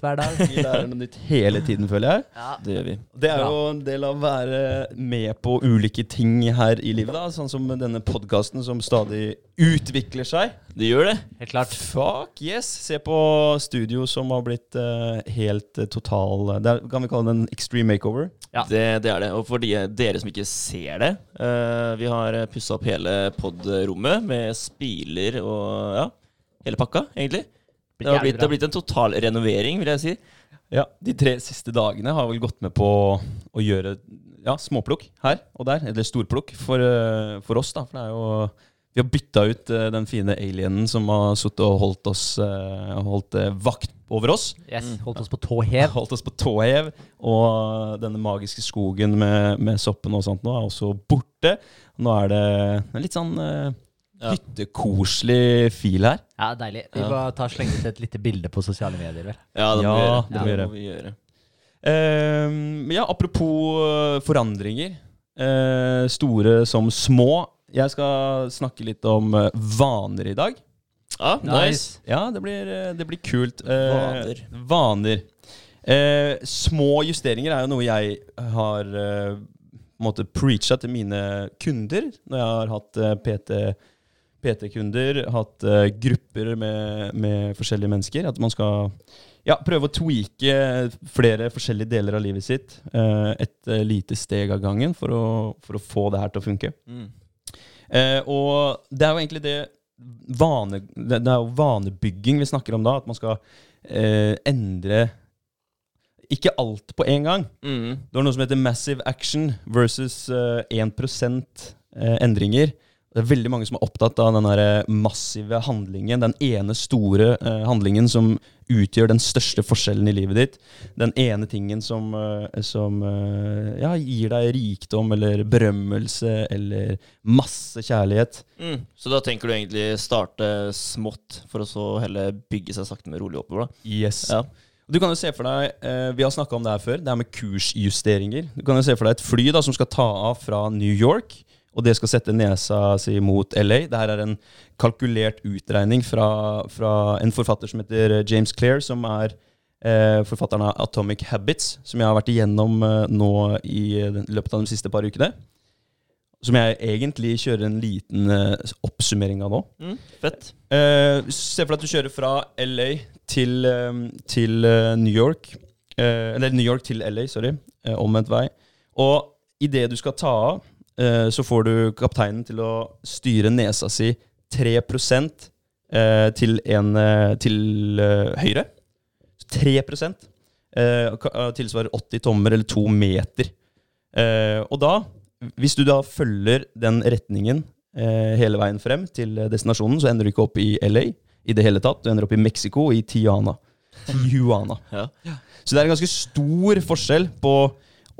nytt hver dag. Vi lærer noe nytt hele tiden, føler jeg. Ja. Det gjør vi. Det er jo en del av å være med på ulike ting her i livet, da. Sånn som denne podkasten som stadig utvikler seg. Det gjør det. Helt klart. Fuck yes! Se på studio som har blitt uh, helt uh, total Det er, kan vi kalle det en extreme makeover. Ja. Det, det er det. Og for de, dere som ikke ser det eh, Vi har pussa opp hele pod-rommet med spiler og ja, hele pakka, egentlig. Det har, blitt, det har blitt en total renovering, vil jeg si. Ja, De tre siste dagene har vel gått med på å gjøre ja, småplukk her og der. Eller storplukk for, eh, for oss, da. For det er jo Vi har bytta ut eh, den fine alienen som har sittet og holdt oss eh, Holdt vakt over oss. Yes, Holdt oss på tå hev. Holdt oss på tå hev. Og denne magiske skogen med, med soppen og sånt nå er også borte. Nå er det litt sånn Ja. hyttekoselig fil her. Ja, deilig. Vi Ja. må ta slenge ut et lite bilde på sosiale medier, vel. Ja, det må Ja, vi gjøre. det må ja. gjøre. må vi gjøre. Uh, ja, apropos eh, forandringer. Uh, store som små. Jeg skal snakke litt om eh, vaner i dag. Ja, nice. Ja, det blir, det blir kult. Uh, Vaner. vaner. Eh, små justeringer er jo noe jeg har eh, på måte preacha til mine kunder når jeg har hatt eh, PT PT-kunder, hatt uh, grupper med, med forskjellige mennesker. At man skal ja, prøve å tweake flere forskjellige deler av livet sitt. uh, et eh, lite steg av gangen for å, for å få det her til å funke. Mm. Uh, og det er jo egentlig det vane, det, er jo vanebygging vi snakker om da. At man skal endre ikke alt på en gang. Mm. Det er noe som heter massive action versus eh, 1 eh, endringer. Det er veldig mange som er opptatt av den eh, massive handlingen. Den ene store eh, handlingen som utgjør den største forskjellen i livet ditt. Den ene tingen som, eh, som eh, ja, gir deg rikdom eller berømmelse eller masse kjærlighet. Mm. Så da tenker du egentlig starte smått, for å så heller bygge seg sakte, men rolig oppover? da Yes. Ja. Du kan jo se for deg, eh, Vi har snakka om det her før, det her med kursjusteringer. Du kan jo se for deg et fly da som skal ta av fra New York, og det skal sette nesa si mot LA. Det her er en kalkulert utregning fra, fra en forfatter som heter James Clair, som er eh, forfatteren av Atomic Habits, som jeg har vært igjennom eh, nå i løpet av de siste par ukene. Som jeg egentlig kjører en liten eh, oppsummering av nå. Mm. Fett. Eh, se for deg at du kjører fra LA til, eh, til eh, New York. Eh, eller New York til LA, sorry. Eh, omvendt vei. Og idet du skal ta av, eh, så får du kapteinen til å styre nesa si 3 eh, til, en, eh, til eh, høyre. 3 eh, ka- eh, tilsvarer 80 tommer, eller to meter. Eh, og da, hvis du da følger den retningen eh, hele veien frem til eh, destinasjonen, så ender du ikke opp i LA i det hele tatt. Du ender opp i Mexico, i Tijuana. Tijuana. Ja. Så det er en ganske stor forskjell på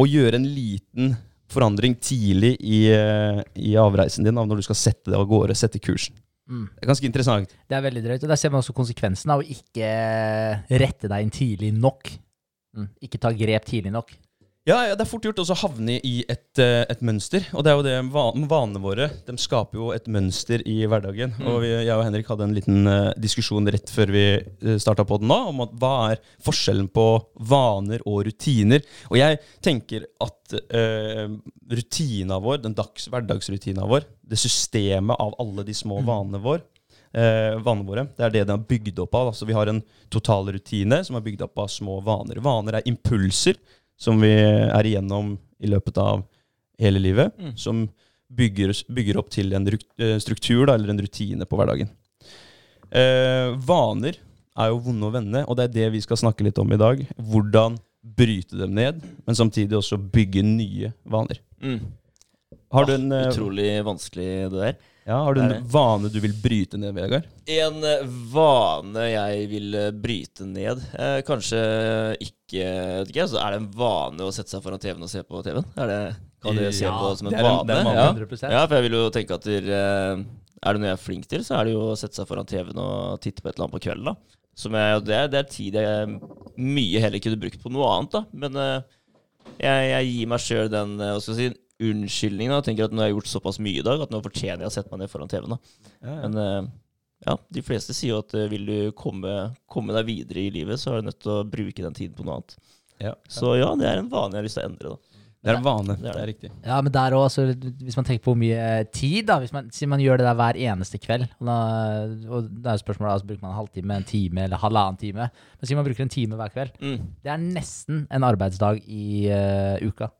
å gjøre en liten forandring tidlig i, eh, i avreisen din, av når du skal sette deg av gårde, sette kursen. Mm. Det er ganske interessant. Det er veldig drøyt. Og der ser man også konsekvensen av å ikke rette deg inn tidlig nok. Mm. Ikke ta grep tidlig nok. Ja, ja, det er fort gjort å havne i et, eh, et mønster. Og det er jo det vanene våre. De skaper jo et mønster i hverdagen. Og vi, jeg og Henrik hadde en liten eh, diskusjon rett før vi uh, starta på den nå, om at hva er forskjellen på vaner og rutiner. Og jeg tenker at uh, rutina vår, den dags, hverdagsrutina vår, det systemet av alle de små vanene våre, eh, vanene våre. Det er det den er bygd opp av. Altså, vi har en total rutine som er bygd opp av små vaner. Vaner er impulser som vi er igjennom i løpet av hele livet, Mm. som bygger, bygger opp til en eh, struktur da, eller en rutine på hverdagen. Eh, vaner er jo vonde å vende, og det er det vi skal snakke litt om i dag. Hvordan bryte dem ned, men samtidig også bygge nye vaner. Mm. Har du en, ah, Utrolig vanskelig, det der. ja, har du en vane du vil bryte ned, Vegard? En eh, vane jeg vil eh, bryte ned eh, Kanskje ikke, vet ikke Så Er det en vane å sette seg foran TV-en og se på TV-en? Er det, kan du se Ja, på det som en det er en- det er vane? vane. Ja. 100%. ja, for jeg vil jo tenke at der, Er det noe jeg er flink til, så er det jo å sette seg foran TV-en og titte på et eller annet på kvelden. da Som jeg, det, det er tid jeg mye heller kunne brukt på noe annet. da Men jeg, jeg gir meg sjøl den hva skal jeg si, unnskyldningen. da. Jeg tenker at Nå har jeg gjort såpass mye i dag at nå fortjener jeg å sette meg ned foran TV-en. da Men eh, ja, de fleste sier jo at eh, vil du komme, komme deg videre i livet, så er du nødt til å bruke den tiden på noe annet. Ja. Så ja, det er en vane jeg har lyst til å endre. da. Det er en vane. Det Det er er riktig. Ja, men der også, hvis man tenker på hvor mye eh, tid, da, hvis man, si man gjør det der hver eneste kveld, og, da, og det er jo spørsmålet, altså bruker man en halvtime, en time eller halvannen time, men si man bruker en time hver kveld, Mm. det er nesten en arbeidsdag i uh, uka.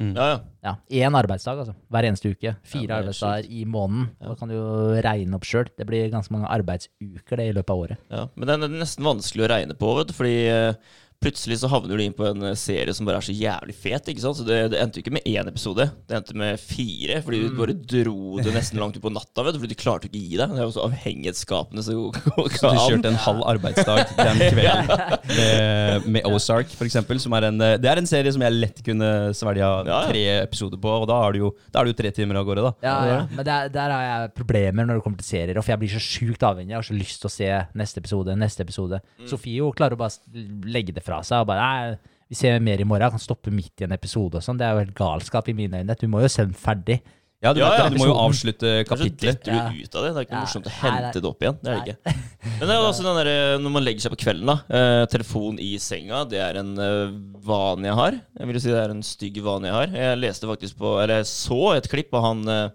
Mm. Ja, ja. Ja, én arbeidsdag, altså. Hver eneste uke. Fire det er arbeidsdager i måneden. Ja. Da kan du jo regne opp sjøl. Det blir ganske mange arbeidsuker det i løpet av året. Ja, men den er nesten vanskelig å regne på, vet du, fordi eh, plutselig så havner du inn på en eh, serie som bare er så jævlig fet, ikke sant? Så det, det endte jo ikke med én episode, det endte med fire, fordi du bare dro det nesten langt ut på natta, vet du, fordi du klarte ikke å gi deg. Det er jo så avhengighetsskapende så går Så du kjørte en halv arbeidsdag den kvelden med, med Ozark, for eksempel, som er en, eh, det er en serie som jeg lett kunne svelga tre episoder på, og da er det jo, da er det jo tre timer av gårde, da. Ja, ja. Men der, der har jeg problemer når det kommer til serier, for jeg blir så sjukt avhengig. Jeg har så lyst til å se neste episode, neste episode. Sofie jo klarer å bare legge det fra seg og bare Nei, vi ser mer i morgen. Jeg kan stoppe midt i en episode og sånn. Det er jo helt galskap i mine øyne. Du må jo se den ferdig. Ja, du, Ja, ja, du må jo avslutte kapitlet. detter du Ja. ut av det. Det er ikke noe Ja. morsomt å hente nei. det opp igjen. Det er det ikke. Men det er også den der, når man legger seg på kvelden, da. Eh, telefon i senga, det er en eh, vane jeg har. Jeg vil si det er en stygg vane jeg har. Jeg leste faktisk på Eller jeg så et klipp av han eh,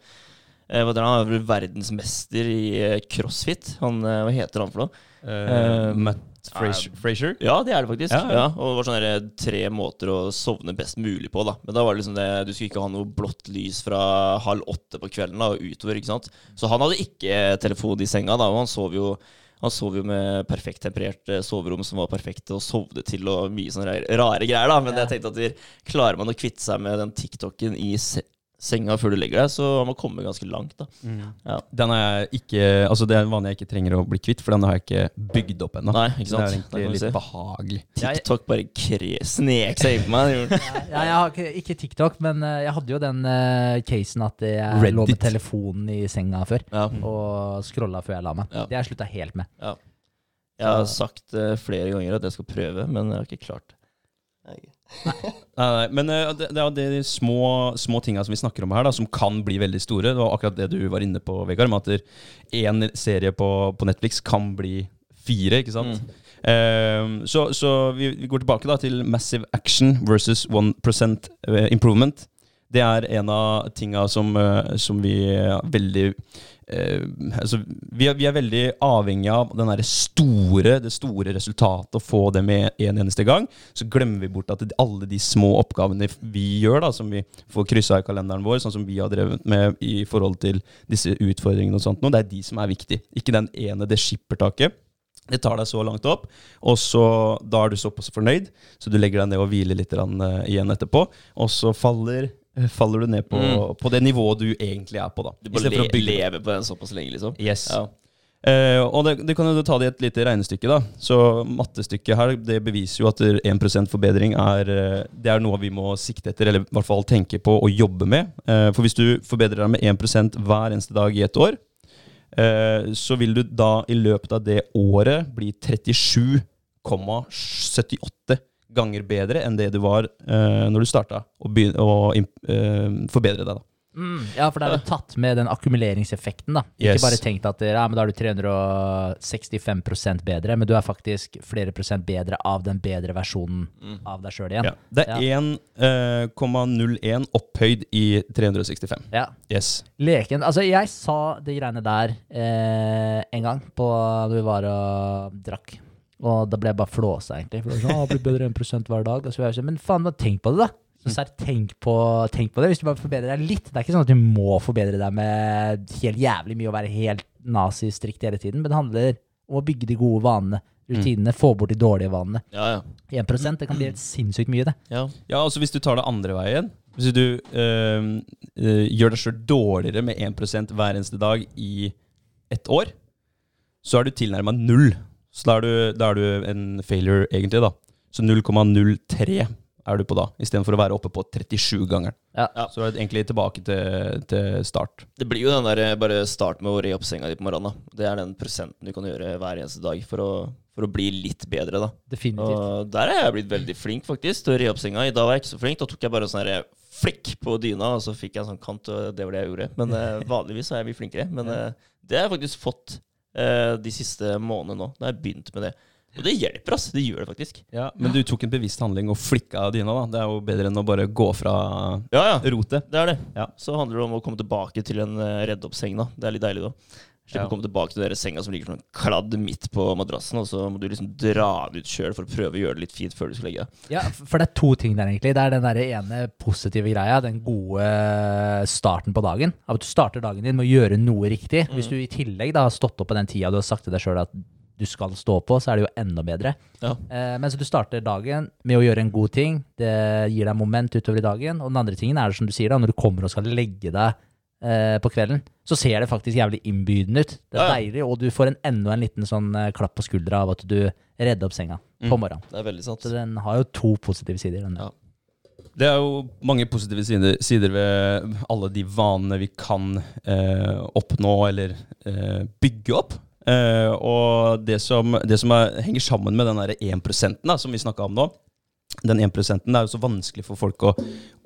eh, hva heter han, han er vel verdensmester i eh, crossfit. Han, eh, hva heter han for noe? Uh, Eh, Matt Fraser. Fraser? Ja, det er det faktisk. Ja, Ja, ja. og det var sånne tre måter å sovne best mulig på. da Men da var det liksom det Du skulle ikke ha noe blått lys fra halv åtte på kvelden da og utover. ikke sant Så han hadde ikke telefon i senga, da og han sov jo han sov jo med perfekt temperert eh, soverom som var perfekt, og sovde til og mye sånne rare, rare greier. da Men Ja. jeg tenkte at der, klarer man å kvitte seg med den TikToken i senga før du legger deg, så har man kommet ganske langt. da Ja. Den er ikke Altså, det er en vane jeg ikke trenger å bli kvitt, for den har jeg ikke bygd opp ennå. Nei, ikke sant? Det er egentlig litt se. litt behagelig. TikTok bare kre snek seg innpå meg. Ja, jeg har ikke, ikke TikTok, men eh, jeg hadde jo den uh, casen at jeg Reddit. lå med telefonen i senga før. Ja. Og scrolla før jeg la meg. Ja. Det har jeg slutta helt med. Ja. Jeg har sagt uh, flere ganger at jeg skal prøve, men jeg har ikke klart det. Nei, nei, men eh, det, det er de små, små tinga som vi snakker om her, da, som kan bli veldig store. Det var akkurat det du var inne på, Vegard, med at én serie på, på Netflix kan bli fire, ikke sant? Eh, så så vi, vi går tilbake da til Massive Action versus 1% Improvement. Det er en av tinga som, eh, som vi er veldig eh, altså, vi, er, vi er veldig avhengig av store, det store resultatet, å få det med en eneste gang. Så glemmer vi bort at alle de små oppgavene vi gjør, da, som vi får kryssa i kalenderen vår, sånn som vi har drevet med i forhold til disse utfordringene og sånt, nå, det er de som er viktige. Ikke den ene, det skippertaket. Det tar deg så langt opp, og så, da er du såpass fornøyd, så du legger deg ned og hviler litt eh, igjen etterpå. Og så faller, faller du ned på, Mm. på det nivået du egentlig er på. da. Du bare le lever på den såpass lenge, liksom. Yes. Ja. Eh, og det, det kan jo ta det i et lite regnestykke. da. Så mattestykket her det beviser jo at 1 forbedring er, eh, det er noe vi må sikte etter, eller i hvert fall tenke på og jobbe med. Eh, for hvis du forbedrer deg med 1 hver eneste dag i et år, eh, så vil du da i løpet av det året bli 37,78 ganger bedre enn det du var uh, når du starta å imp- eh, forbedre deg. da. Mm, ja, for da er du tatt med den akkumuleringseffekten, da. Yes. Ikke bare tenkt at ja, men da er du 365% bedre, men du er faktisk flere prosent bedre av den bedre versjonen av deg sjøl igjen. Ja. Det er 1,01 opphøyd i 365. Ja. Yes. Leken Altså, jeg sa de greiene der eh, en gang på da vi var og drakk. Og da ble jeg bare flåsa, egentlig. For det var sånn, «Å, blir bedre 1 hver dag. Og så jeg sånn, Men faen, tenk på det, da. Så er tenk, på, tenk på det. Hvis du bare forbedrer deg litt. Det er ikke sånn at du må forbedre deg med helt jævlig mye og være helt nazistrikt hele tiden. Men det handler om å bygge de gode vanene, rutinene, få bort de dårlige vanene. Ja, ja. 1 det kan bli helt sinnssykt mye, det. ja. Ja, altså Hvis du tar det andre veien Hvis du øh, gjør deg sjøl dårligere med 1% hver eneste dag i ett år, så er du tilnærma null. Så da er, du, da er du en failure, egentlig. da Så 0,03 er du på da, istedenfor å være oppe på 37-gangeren. Ja. Ja. Så er egentlig tilbake til, til start. Det blir jo den der eh, bare start med å re opp senga di på morgenen. da. Det er den prosenten du kan gjøre hver eneste dag for å, for å bli litt bedre. da. Definitivt. Og der er jeg blitt veldig flink faktisk til å re opp senga. I dag var jeg ikke så flink. Da tok jeg bare sånn her flikk på dyna, og så fikk jeg en sånn kant, og det var det jeg gjorde. Men eh, vanligvis er jeg mye flinkere. Men eh, det har jeg faktisk fått eh, de siste månedene nå. Da har jeg begynt med det. Og det hjelper, ass. Det gjør det faktisk. Ja, Men du tok en bevisst handling og flikka dyna. da Det er jo bedre enn å bare gå fra Ja, ja. rotet. Det er det. Ja. Så handler det om å komme tilbake til en redd redde opp seng, da. Det er litt deilig, da. Slippe Ja. å komme tilbake til den senga som ligger som en kladd midt på madrassen, og så må du liksom dra den ut sjøl for å prøve å gjøre det litt fint før du skal legge deg. Ja, for det er to ting der, egentlig. Det er den der ene positive greia, den gode starten på dagen. Av at du starter dagen din med å gjøre noe riktig. Hvis du i tillegg da har stått opp på den tida du har sagt til deg sjøl at du skal stå på, så er det jo enda bedre. Ja. Eh, men så du starter dagen med å gjøre en god ting. Det gir deg moment utover i dagen. Og den andre tingen er det som du sier, da, når du kommer og skal legge deg eh, på kvelden, så ser det faktisk jævlig innbydende ut. Det er deilig, og du får en, enda en liten sånn eh, klapp på skuldra av at du redder opp senga på morgenen. Det er veldig sant. Så den har jo to positive sider. Den. Ja. Det er jo mange positive sider, sider ved alle de vanene vi kan eh, oppnå eller eh, bygge opp. Eh, og det som, det som er, henger sammen med den der 1 da, som vi snakka om nå, den 1 det er jo så vanskelig for folk å,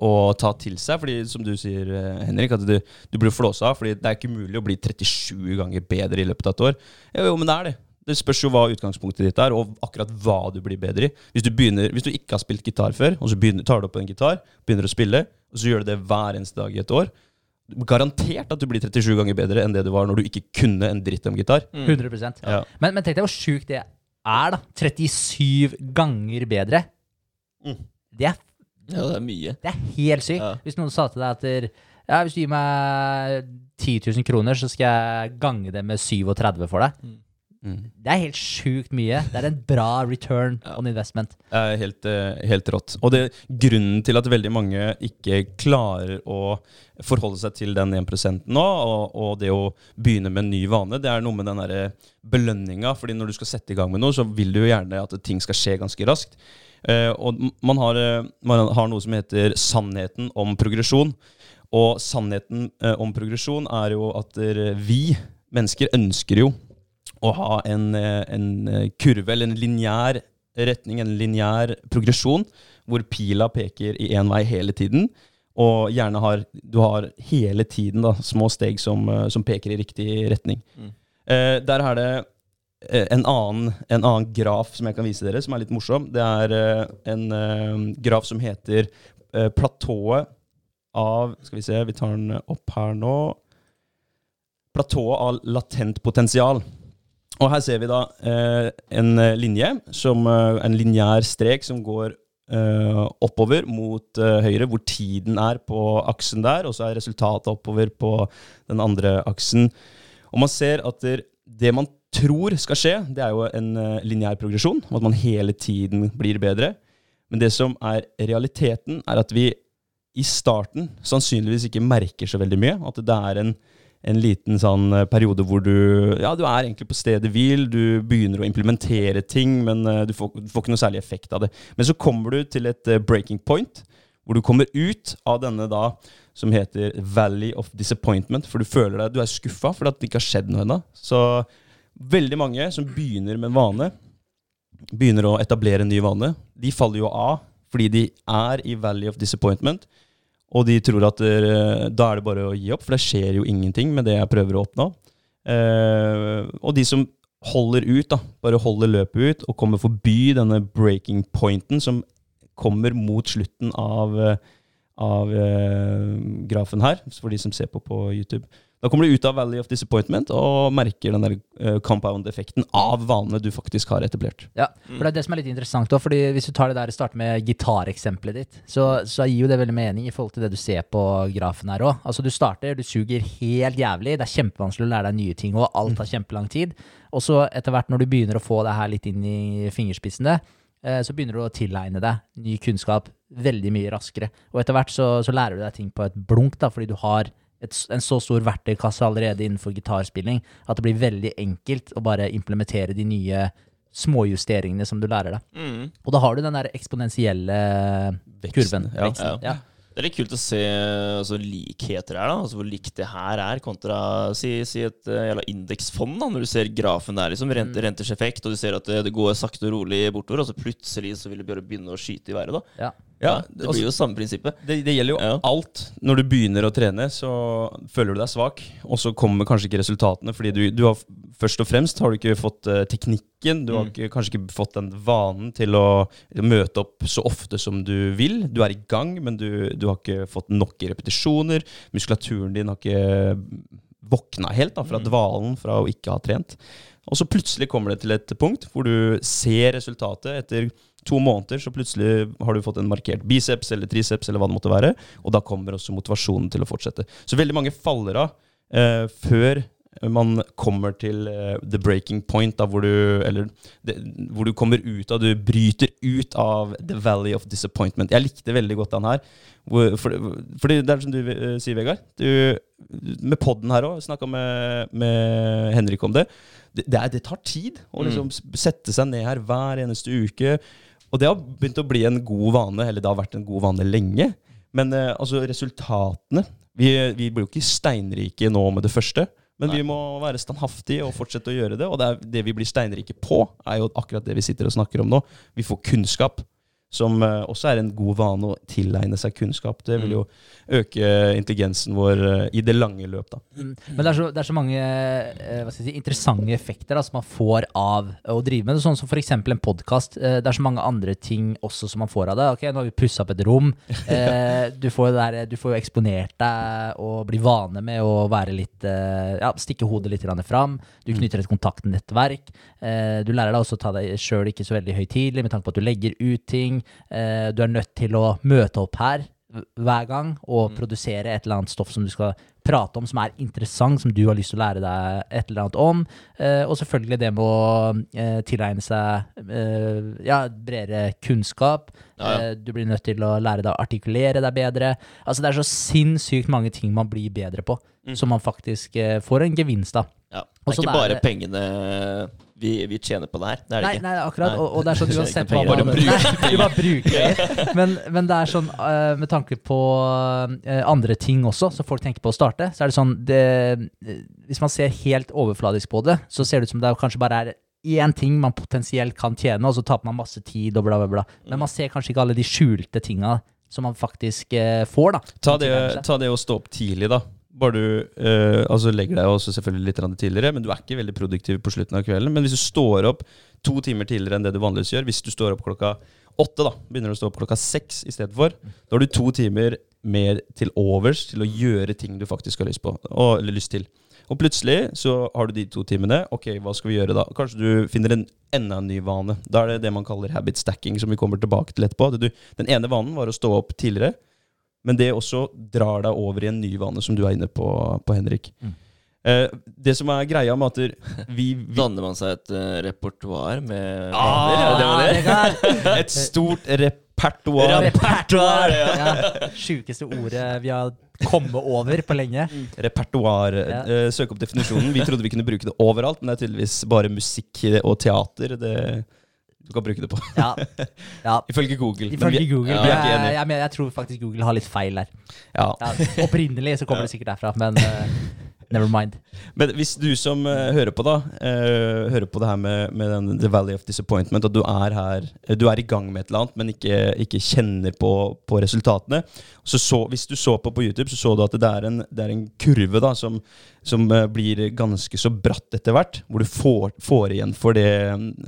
å ta til seg. fordi som du sier, eh, Henrik, at du, du blir flåsa av. fordi det er ikke mulig å bli 37 ganger bedre i løpet av et år. Jo, jo, men det er det. Det spørs jo hva utgangspunktet ditt er, og akkurat hva du blir bedre i. Hvis du, begynner, hvis du ikke har spilt gitar før, og så begynner, tar du opp en gitar, begynner å spille, og så gjør du det hver eneste dag i et år, garantert at du blir 37 ganger bedre enn det du var når du ikke kunne en dritt om gitar. 100 Ja. men, men tenk deg hvor sjukt det er, da. 37 ganger bedre. Mm. Det, er, Ja, det er mye. det er helt sykt. Ja. Hvis noen sa til deg at ja, hvis du gir meg 10 000 kroner, så skal jeg gange det med 37 for deg. Mm. Det er helt sjukt mye. Det er en bra return Ja. on investment. Det er helt, eh, helt rått. Og det, grunnen til at veldig mange ikke klarer å forholde seg til den 1 nå, og, og det å begynne med en ny vane, det er noe med den derre belønninga. fordi når du skal sette i gang med noe, så vil du jo gjerne at ting skal skje ganske raskt. Eh, og man har, eh, man har noe som heter sannheten om progresjon. Og sannheten eh, om progresjon er jo at vi mennesker ønsker jo å ha en, en kurve, eller en lineær retning, en lineær progresjon, hvor pila peker i én vei hele tiden. Og gjerne har du har hele tiden da, små steg som, som peker i riktig retning. Mm. Eh, der er det en annen, en annen graf som jeg kan vise dere, som er litt morsom. Det er eh, en eh, graf som heter eh, platået av Skal vi se, vi tar den opp her nå. Platået av latent potensial. Og her ser vi da eh, en eh, linje, som, eh, en lineær strek som går eh, oppover mot eh, høyre, hvor tiden er på aksen der, og så er resultatet oppover på den andre aksen. Og man ser at det man tror skal skje, det er jo en uh, lineær progresjon, og at man hele tiden blir bedre. Men det som er realiteten, er at vi i starten sannsynligvis ikke merker så veldig mye. At det er en, en liten sånn eh, periode hvor du Ja, du er egentlig på stedet hvil, du begynner å implementere ting, men eh, du får, du får ikke noe særlig effekt av det. Men så kommer du til et breaking point, hvor du kommer ut av denne da som heter Valley of Disappointment, for du føler deg Du er skuffa fordi det ikke har skjedd noe ennå. Så veldig mange som begynner med en vane, begynner å etablere en ny vane, de faller jo av fordi de er i Valley of Disappointment. Og de tror at eh, da er det bare å gi opp, for det skjer jo ingenting med det jeg prøver å oppnå. Eh, og de som holder ut, da, bare holder løpet ut og kommer forbi denne breaking pointen som kommer mot slutten av, eh, av eh, grafen her, for de som ser på på YouTube. Da kommer du ut av Valley of Disappointment og merker den der eh, compound-effekten av vanene du faktisk har etablert. Ja, for det er det som er litt interessant også, fordi hvis du tar det der og starter med gitareksempelet ditt, så, så gir jo det veldig mening i forhold til det du ser på grafen her òg. Altså du starter, du suger helt jævlig, det er kjempevanskelig å lære deg nye ting, og alt tar kjempelang tid. Og så etter hvert når du begynner å få det her litt inn i fingerspissene, eh, så begynner du å tilegne deg ny kunnskap veldig mye raskere. Og etter hvert så, så lærer du deg ting på et blunk, da, fordi du har et, en så stor verktøykasse allerede innenfor gitarspilling at det blir veldig enkelt å bare implementere de nye småjusteringene som du lærer deg. Mm. Og da har du den der eksponentielle kurven. ja. veksten. Ja. Det er litt kult å se altså, likheter her, da. Altså, hvor likt det her er kontra si, si et uh, jævla indeksfond. da Når du ser grafen der, liksom, rente, renters effekt, og du ser at det, det går sakte og rolig bortover, og så plutselig så vil det bare begynne å skyte i været. da Ja. Ja, Det altså- blir jo samme prinsippet. Det, det gjelder jo Ja. alt. Når du begynner å trene, så føler du deg svak, og så kommer kanskje ikke resultatene fordi du, du har først og fremst har du ikke fått uh, teknikken. Du har Mm. ikke, kanskje ikke fått den vanen til å møte opp så ofte som du vil. Du er i gang, men du, du har ikke fått nok repetisjoner. Muskulaturen din har ikke våkna helt da, fra Mm. dvalen fra å ikke ha trent. Og så plutselig kommer det til et punkt hvor du ser resultatet etter to måneder. Så plutselig har du fått en markert biceps eller triceps eller hva det måtte være. Og da kommer også motivasjonen til å fortsette. Så veldig mange faller av eh, før man kommer til eh, the breaking point, da, hvor, du, eller, det, hvor du kommer ut av Du bryter ut av the valley of disappointment. Jeg likte veldig godt den her. For, for, fordi det er som du eh, sier, Vegard. Du, med podden her òg, snakka med, med Henrik om det. Det, det, er, det tar tid å liksom mm. sette seg ned her hver eneste uke. Og det har begynt å bli en god vane, eller det har vært en god vane lenge. Men eh, altså, resultatene vi, vi blir jo ikke steinrike nå med det første. Men vi må være standhaftige og fortsette å gjøre det. Og det, er, det vi blir steinrike på, er jo akkurat det vi sitter og snakker om nå. Vi får kunnskap, som eh, også er en god vane å tilegne seg kunnskap. Det vil jo øke intelligensen vår eh, i det lange løp, da. Mm. Men det er så, det er så mange eh, si, interessante effekter da, som man får av å drive med det. Sånn som f.eks. en podkast. Det er så mange andre ting også som man får av det. Ok, Nå har vi pussa opp et rom. Du, får der, du får jo eksponert deg og bli vane med å være litt ja, Stikke hodet litt fram. Du knytter et kontaktnettverk. Du lærer deg også å ta deg sjøl ikke så veldig høytidelig med tanke på at du legger ut ting. Eh, du er nødt til å møte opp her hver gang og produsere et eller annet stoff som du skal prate om, som er interessant, som du har lyst til å lære deg et eller annet om. Eh, og selvfølgelig det med å eh, tilegne seg eh, ja, bredere kunnskap. Ja, ja. Eh, du blir nødt til å lære deg å artikulere deg bedre. Altså Det er så sinnssykt mange ting man blir bedre på, som man faktisk eh, får en gevinst av. Ja. Det er Også ikke det er bare pengene vi, vi tjener på det her. Det er det Nei, ikke. nei, akkurat. Nei. Og, og det er sånn uansett hva man Bare Nei, bare bruker. Men, men det er sånn uh, med tanke på uh, andre ting også, som folk tenker på å starte, så er det sånn det, eh, Hvis man ser helt overfladisk på det, så ser det ut som det kanskje bare er én ting man potensielt kan tjene, og så taper man masse tid og bla, bla, bla. Men man ser kanskje ikke alle de skjulte tinga som man faktisk får, da. Ta det, ta det å stå opp tidlig, da. Bare du eh, altså legger deg også selvfølgelig litt tidligere, men du er ikke veldig produktiv på slutten av kvelden. Men hvis du står opp to timer tidligere enn det du vanligvis gjør, hvis du står opp klokka åtte, da, begynner du å stå opp klokka seks i stedet for, da har du to timer mer til overs til å gjøre ting du faktisk har lyst på, og, eller lyst til. Og plutselig så har du de to timene. Ok, hva skal vi gjøre da? Kanskje du finner en enda en ny vane. Da er det det man kaller habit stacking, som vi kommer tilbake til etterpå. Den ene vanen var å stå opp tidligere. Men det også drar deg over i en ny vane, som du er inne på, på Henrik. Mm. Eh, det som er greia med at vi, vi Danner man seg et uh, repertoar med Ah, vaner? Det gjør? det Et stort repertoar. Repertoar! Ja, Sjukeste ordet vi har kommet over på lenge. Repertoar. Ja. Eh, søk opp definisjonen. Vi trodde vi kunne bruke det overalt, men det er tydeligvis bare musikk og teater det du kan bruke det på. Ja, ja. Ifølge Google. Ifølge Google. Ja. er jeg, jeg, jeg tror faktisk Google har litt feil der. Ja. Opprinnelig så kommer det sikkert derfra, men eh, never mind. Men hvis du som uh, hører på, da, uh, hører på det her med, med den The Valley of Disappointment, at du er her, eh, du er i gang med et eller annet, men ikke, ikke kjenner på, på resultatene. Så, så Hvis du så på på YouTube, så så du at det er en, det er en kurve da, som, som uh, blir ganske så bratt etter hvert, hvor du får, får igjen for det,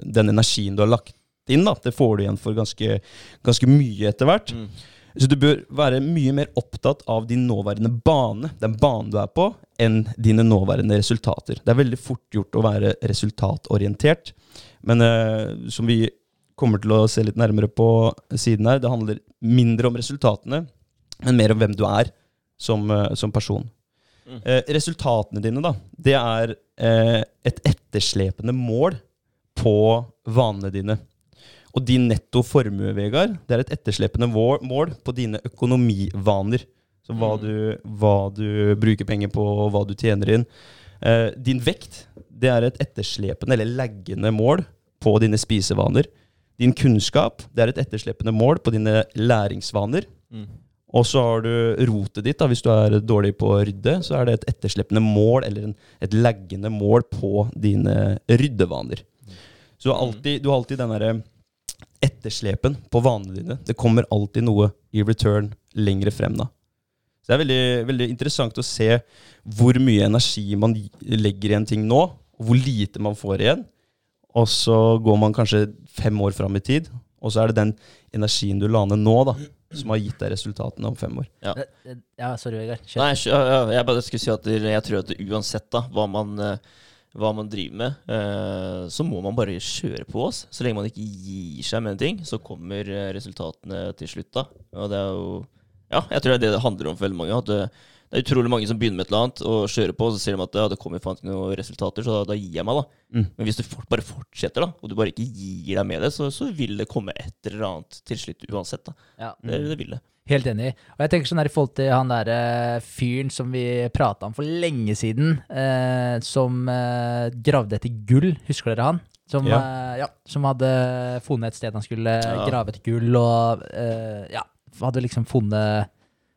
den energien du har lagt inn. Da. Det får du igjen for ganske, ganske mye etter hvert. Mm. Så du bør være mye mer opptatt av din nåværende bane, den banen du er på, enn dine nåværende resultater. Det er veldig fort gjort å være resultatorientert, men eh, som vi kommer til å se litt nærmere på siden her, det handler mindre om resultatene, men mer om hvem du er som, eh, som person. Mm. Eh, resultatene dine, da, det er et etterslepende mål på vanene dine. Og din netto formue, Vegard, det er et etterslepende mål på dine økonomivaner. Så hva Mm. du, hva du bruker penger på, og hva du tjener inn. Eh, din vekt, det er et etterslepende eller laggende mål på dine spisevaner. Din kunnskap, det er et etterslepende mål på dine læringsvaner. Mm. Og så har du rotet ditt. da, Hvis du er dårlig på å rydde, så er det et etterslepende mål eller en, et laggende mål på dine ryddevaner. Så har alltid, du har alltid den derre etterslepen på vanene dine. Det kommer alltid noe i return lengre frem. da. Så Det er veldig, veldig interessant å se hvor mye energi man legger i en ting nå, og hvor lite man får igjen. Og så går man kanskje fem år fram i tid, og så er det den energien du la ned nå, da, som har gitt deg resultatene om fem år. Ja. Eh, eh, Ja, sorry, Vegard. Kjør. Nei, jeg, jeg bare skulle si at jeg tror at uansett da, hva man, eh, hva man driver med, eh, så må man bare kjøre på oss. Så lenge man ikke gir seg med en ting, så kommer eh, resultatene til slutt da. Og det er jo, ja, jeg tror det er det det handler om for veldig mange. At det, det er utrolig mange som begynner med et eller annet og kjører på, og så ser de at ja, det kommer faen ikke noen resultater, så da, da gir jeg meg da. Mm. Men hvis du bare fortsetter da, og du bare ikke gir deg med det, så, så vil det komme et eller annet til slutt uansett da. Ja. Det, det vil det. Helt enig. Og jeg tenker sånn her i forhold til han derre fyren som vi prata om for lenge siden, uh, som uh, gravde etter gull, husker dere han? Som, Ja. eh, ja, som hadde funnet et sted han skulle Ja. grave etter gull, og ja, hadde liksom funnet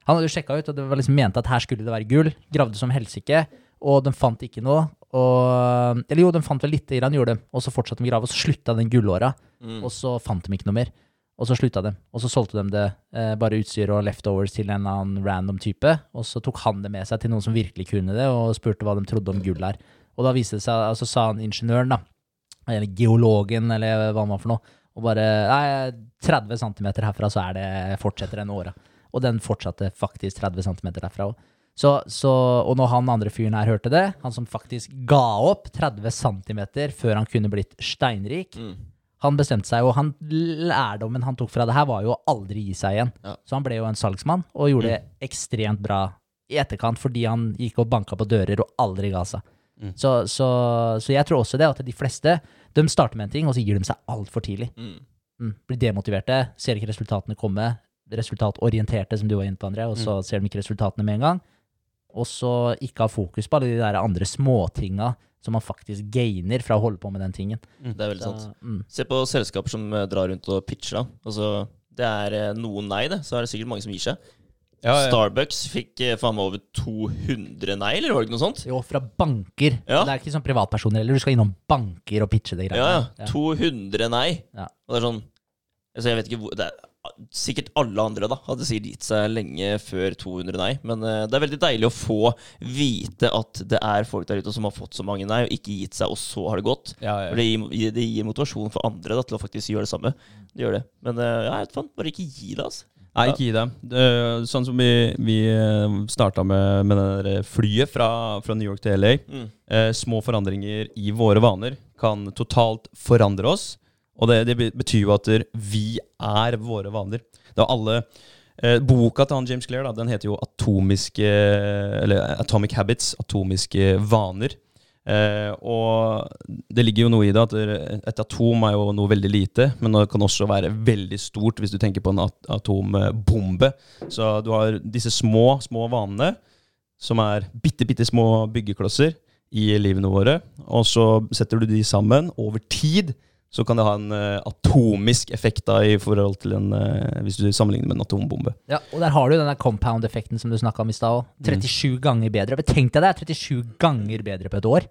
Han hadde jo sjekka ut, og det var liksom ment at her skulle det være gull. Gravde som helsike, og de fant ikke noe. Og, eller jo, de fant vel lite grann, gjorde de. Og så fortsatte de å grave, og så slutta den gullåra. Mm. Og så fant de ikke noe mer. Og så slutta de. Og så solgte de det, eh, bare utstyr og leftovers til en annen random type. Og så tok han det med seg til noen som virkelig kunne det, og spurte hva de trodde om gull her. Og da viste det seg, altså sa han ingeniøren, da, eller geologen, eller hva han var for noe, og bare Nei, 30 cm herfra, så er det fortsetter den åra. Og den fortsatte faktisk 30 cm derfra òg. Så, så, og når han andre fyren her hørte det, han som faktisk ga opp 30 cm før han kunne blitt steinrik, Mm. Han bestemte seg, og han, lærdommen han tok fra det her, var jo å aldri gi seg igjen. Ja. Så han ble jo en salgsmann, og gjorde det ekstremt bra i etterkant, fordi han gikk og banka på dører og aldri ga seg. Mm. Så, så, så jeg tror også det, at de fleste de starter med en ting, og så gir de seg altfor tidlig. Mm. Mm. Blir demotiverte, ser ikke resultatene komme. Resultatorienterte, som du var inne på, André, og så ser de ikke resultatene med en gang. Og så ikke ha fokus på alle de der andre småtinga som man faktisk gainer fra å holde på med den tingen. Det er veldig Så, sant. mm. Se på selskaper som eh, drar rundt og pitcher. da. Altså, det er eh, noen nei, det. Så er det sikkert mange som gir seg. Ja, ja. Starbucks fikk eh, faen meg over 200 nei, eller var det ikke noe sånt? Jo, fra banker. Ja. Det er ikke sånn privatpersoner heller. Du skal innom banker og pitche det Ja, greiene. ja. 200 nei. Ja. Og det er sånn altså, Jeg vet ikke hvor det er, Sikkert alle andre da hadde sikkert gitt seg lenge før 200 nei. Men eh, det er veldig deilig å få vite at det er folk der ute som har fått så mange nei, og ikke gitt seg, og så har det gått. Ja, For det gir, det gir motivasjon for andre da, til å faktisk gjøre det samme. Det gjør det. Men eh, ja, faen, bare ikke gi det, altså. Nei, ikke gi. Det, sånn som vi, vi starta med, med det flyet fra, fra New York til LA. Mm. Eh, små forandringer i våre vaner kan totalt forandre oss. Og det, det betyr jo at vi er våre vaner. Det er alle eh, Boka til han James Clair da, den heter jo atomiske Eller Atomic Habits. Atomiske vaner. Eh, og det ligger jo noe i det at et atom er jo noe veldig lite, men det kan også være veldig stort hvis du tenker på en at atombombe. Så du har disse små, små vanene, som er bitte, bitte små byggeklosser i livene våre. Og så setter du de sammen over tid. Så kan det ha en uh, atomisk effekt da i forhold til en uh, Hvis du sammenligner med en atombombe. Ja, og der har du den der compound-effekten som du snakka om i stad òg. 37 ganger bedre. Tenk deg det er 37 ganger bedre på et år.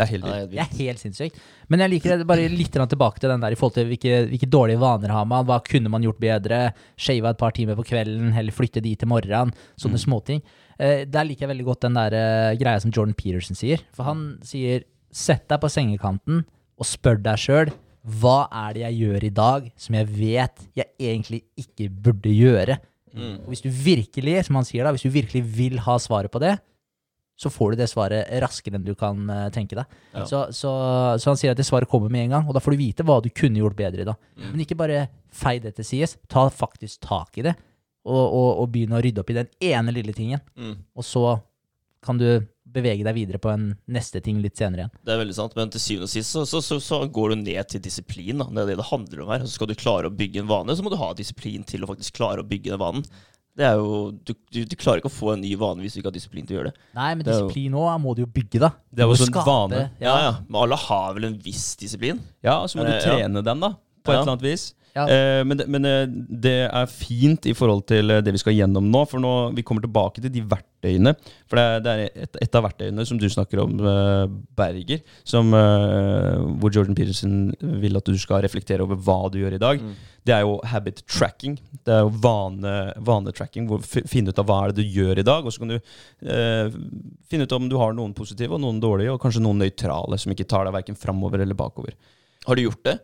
Det er helt Nei. Det er helt sinnssykt. Men jeg liker det bare litt tilbake til den der i forhold til hvilke, hvilke dårlige vaner har man, hva kunne man gjort bedre, Shave et par timer på kvelden, eller flytte de til morgenen, sånne småting. Uh, der liker jeg veldig godt den der eh, greia som Jordan Peterson sier. For han sier sett deg på sengekanten og spør deg sjøl hva er det jeg gjør i dag som jeg vet jeg egentlig ikke burde gjøre. Mm. Og hvis du virkelig, som han sier da, hvis du virkelig vil ha svaret på det, så får du det svaret raskere enn du kan eh, tenke deg. Ja. Så, så, så han sier at det svaret kommer med en gang, og da får du vite hva du kunne gjort bedre da. Men ikke bare fei det til sies, ta faktisk tak i det, og, og, og begynne å rydde opp i den ene lille tingen. Mm. Og så kan du bevege deg videre på en neste ting litt senere igjen. Det er veldig sant, men til syvende og sist så, så, så, så går du ned til disiplin. Da. Det er det det handler om her. Så skal du klare å bygge en vane, så må du ha disiplin til å faktisk klare å bygge den vanen. Det er jo, du, du, du klarer ikke å få en ny vane hvis du ikke har disiplin til å gjøre det. Nei, men Det er disiplin òg må du jo bygge, da. Det er jo en vane. Ja, ja, Men alle har vel en viss disiplin? Ja, så må du trene ja. trene den, da. På et eller annet vis. Ja. Eh, men det, men eh, det er fint i forhold til eh, det vi skal gjennom nå. For nå, vi kommer tilbake til de verktøyene. For det er, det er et, et av verktøyene som du snakker om, eh, Berger, som, eh, hvor Jordan Peterson vil at du skal reflektere over hva du gjør i dag. Mm. Det er jo habit tracking. Det er jo vane, vanetracking. Hvor Finne ut av hva er det du gjør i dag. Og så kan du eh, finne ut om du har noen positive og noen dårlige, og kanskje noen nøytrale som ikke tar deg verken framover eller bakover. Har du gjort det?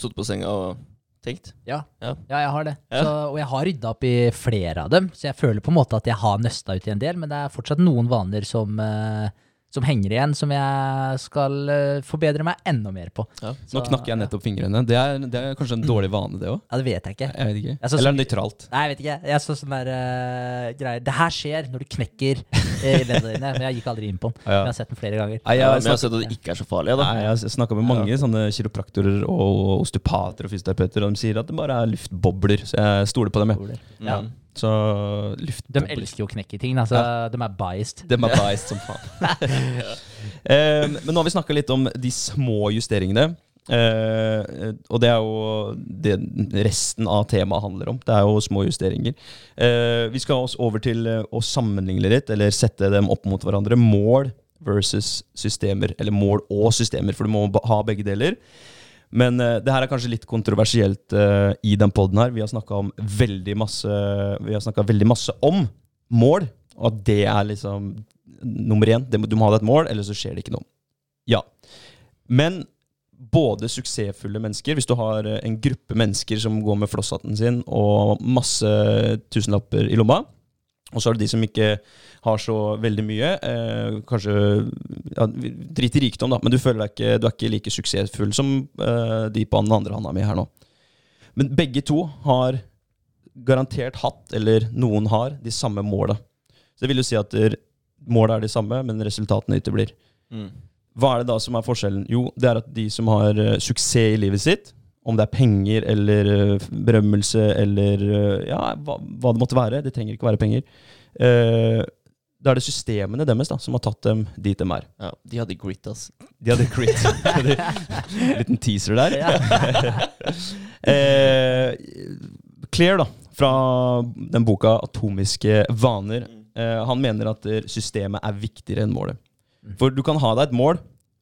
Sittet på senga og tenkt? Ja. Ja. ja, jeg har det. Ja. Så, og jeg har rydda opp i flere av dem, så jeg føler på en måte at jeg har nøsta ut i en del, men det er fortsatt noen vaner som, eh, som henger igjen, som jeg skal eh, forbedre meg enda mer på. Ja. Nå Så, knakker jeg nettopp fingrene. Det er, det er kanskje en dårlig vane, det òg? Ja, det vet jeg ikke. Jeg vet ikke. Jeg så- Eller nøytralt. Nei, jeg vet ikke. Jeg så sånn der uh, greier Det her skjer når du knekker i leddene dine, men jeg gikk aldri inn på den. Ja. Jeg har sett den flere ganger. Nei, jeg, men jeg har sett at det ikke er så farlig. Da. nei, jeg har snakka med mange sånne kiropraktorer og osteopater og fysioterapeuter, og de sier at det bare er luftbobler. Så jeg stoler på dem. Jeg. Ja. Så De elsker jo å knekke ting. Altså, De er biased. De er biased som faen. um, men nå har vi snakka litt om de små justeringene. Uh, og det er jo det resten av temaet handler om. Det er jo små justeringer. Uh, vi skal også over til eh, å sammenligne litt, eller sette dem opp mot hverandre. Mål versus systemer. Eller mål og systemer, for du må ha begge deler. Men uh, det her er kanskje litt kontroversielt uh, i den poden her. Vi har snakka veldig masse veldig masse om mål, og at det er liksom nummer én. Du må ha deg et mål, eller så skjer det ikke noe. Ja. Men både suksessfulle mennesker, hvis du har eh, en gruppe mennesker som går med flosshatten sin og masse tusenlapper i lomma, og så er det de som ikke har så veldig mye. Eh, kanskje ja, Drit i rikdom, da, men du føler deg ikke, du er ikke like suksessfull som eh, de på den andre handa mi her nå. Men begge to har garantert hatt, eller noen har, de samme måla. Så det vil jo si at måla er de samme, men resultatene uteblir. Mm. Hva er det da som er forskjellen? Jo, det er at de som har eh, suksess i livet sitt, om det er penger eller eh, berømmelse eller eh, ja, hva, hva det måtte være, det trenger ikke være penger, Uh, da er det systemene deres da, som har tatt dem dit de er. Ja, de hadde grit, ass. De hadde grit. Liten teaser der. uh, Claire, da, fra den boka 'Atomiske vaner', uh, han mener at systemet er viktigere enn målet. For du kan ha deg et mål,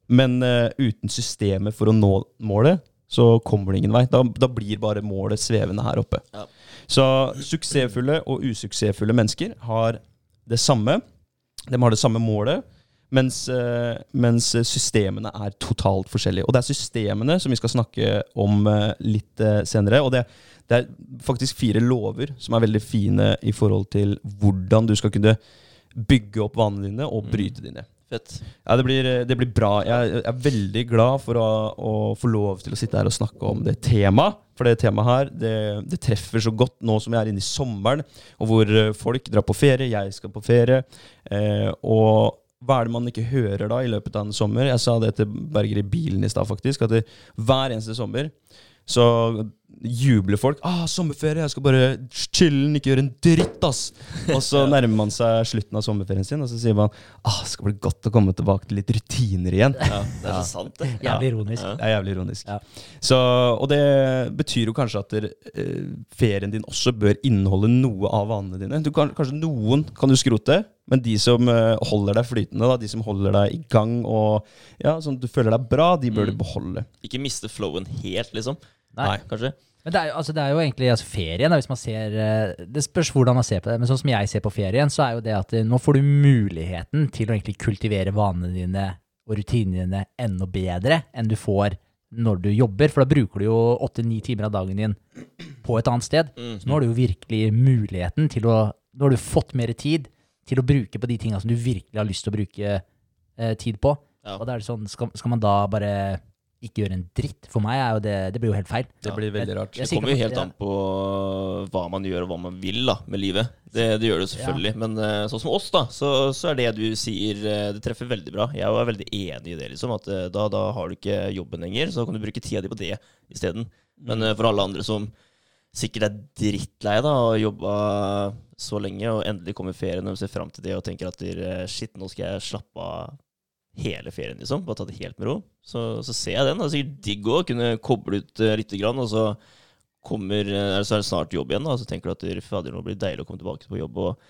men uten systemet for å nå målet, så kommer det ingen vei. Da, da blir bare målet svevende her oppe. Ja. Så suksessfulle og usuksessfulle mennesker har det samme. De har det samme målet, mens, eh, mens systemene er totalt forskjellige. Og det er systemene som vi skal snakke om eh, litt eh, senere. Og det, det er faktisk fire lover som er veldig fine i forhold til hvordan du skal kunne bygge opp vanene dine og bryte dine. Fett. Ja, det blir, det blir bra. Jeg er veldig glad for å, å få lov til å sitte her og snakke om det temaet. For det temaet her, det, det treffer så godt nå som jeg er inne i sommeren, og hvor eh, folk drar på ferie, jeg skal på ferie. Eh, og hva er det man ikke hører da i løpet av en sommer? Jeg sa det til Berger i bilen i stad, faktisk. At det, hver eneste sommer så jubler folk. Ah, sommerferie, jeg skal bare chille'n, ikke gjøre en dritt, ass. Og så nærmer man seg slutten av sommerferien sin, og så sier man ah, det skal bli godt å komme tilbake til litt rutiner igjen. Ja, det er så sant, det. Jævlig ironisk. Ja. Det er jævlig ironisk. Ja. Så, og det betyr jo kanskje at der, eh, ferien din også bør inneholde noe av vanene dine. Du kan, kanskje noen kan du skrote, men de som eh, holder deg flytende, da, de som holder deg i gang og ja, sånn at du føler deg bra, de bør du Mm. beholde. Ikke miste flowen helt, liksom. Nei. Kanskje. Men det er jo, altså, det er jo egentlig altså, ferien, da, hvis man ser eh, Det spørs hvordan man ser på det, men sånn som jeg ser på ferien, så er jo det at eh, nå får du muligheten til å egentlig kultivere vanene dine og rutinene dine enda bedre enn du får når du jobber, for da bruker du jo åtte-ni timer av dagen din på et annet sted. Så nå har du jo virkelig muligheten til å Nå har du fått mer tid til å bruke på de tinga som du virkelig har lyst til å bruke eh, tid på. Ja. Og da er det sånn, skal, skal man da bare ikke gjøre en dritt? For meg er jo det Det blir jo helt feil. Det blir veldig rart. Jeg Det kommer jo helt an på hva man gjør og hva man vil da, med livet. Det, det gjør det selvfølgelig. Men eh, sånn som oss, da, så, så er det du sier, eh, det treffer veldig bra. Jeg er veldig enig i det. liksom, at eh, da, da har du ikke jobben lenger, så kan du bruke tida di på det isteden. Men for alle andre som sikkert er drittlei da, og jobba så lenge, og endelig kommer ferien og ser fram til det og tenker at shit, nå skal jeg slappe av hele ferien, liksom. Bare ta det helt med ro. Så, så ser jeg den. Det er sikkert digg å kunne koble ut uh, lite grann, og så kommer, eh, så er det snart jobb igjen, da, så tenker du at fader, nå blir det deilig å komme tilbake på jobb og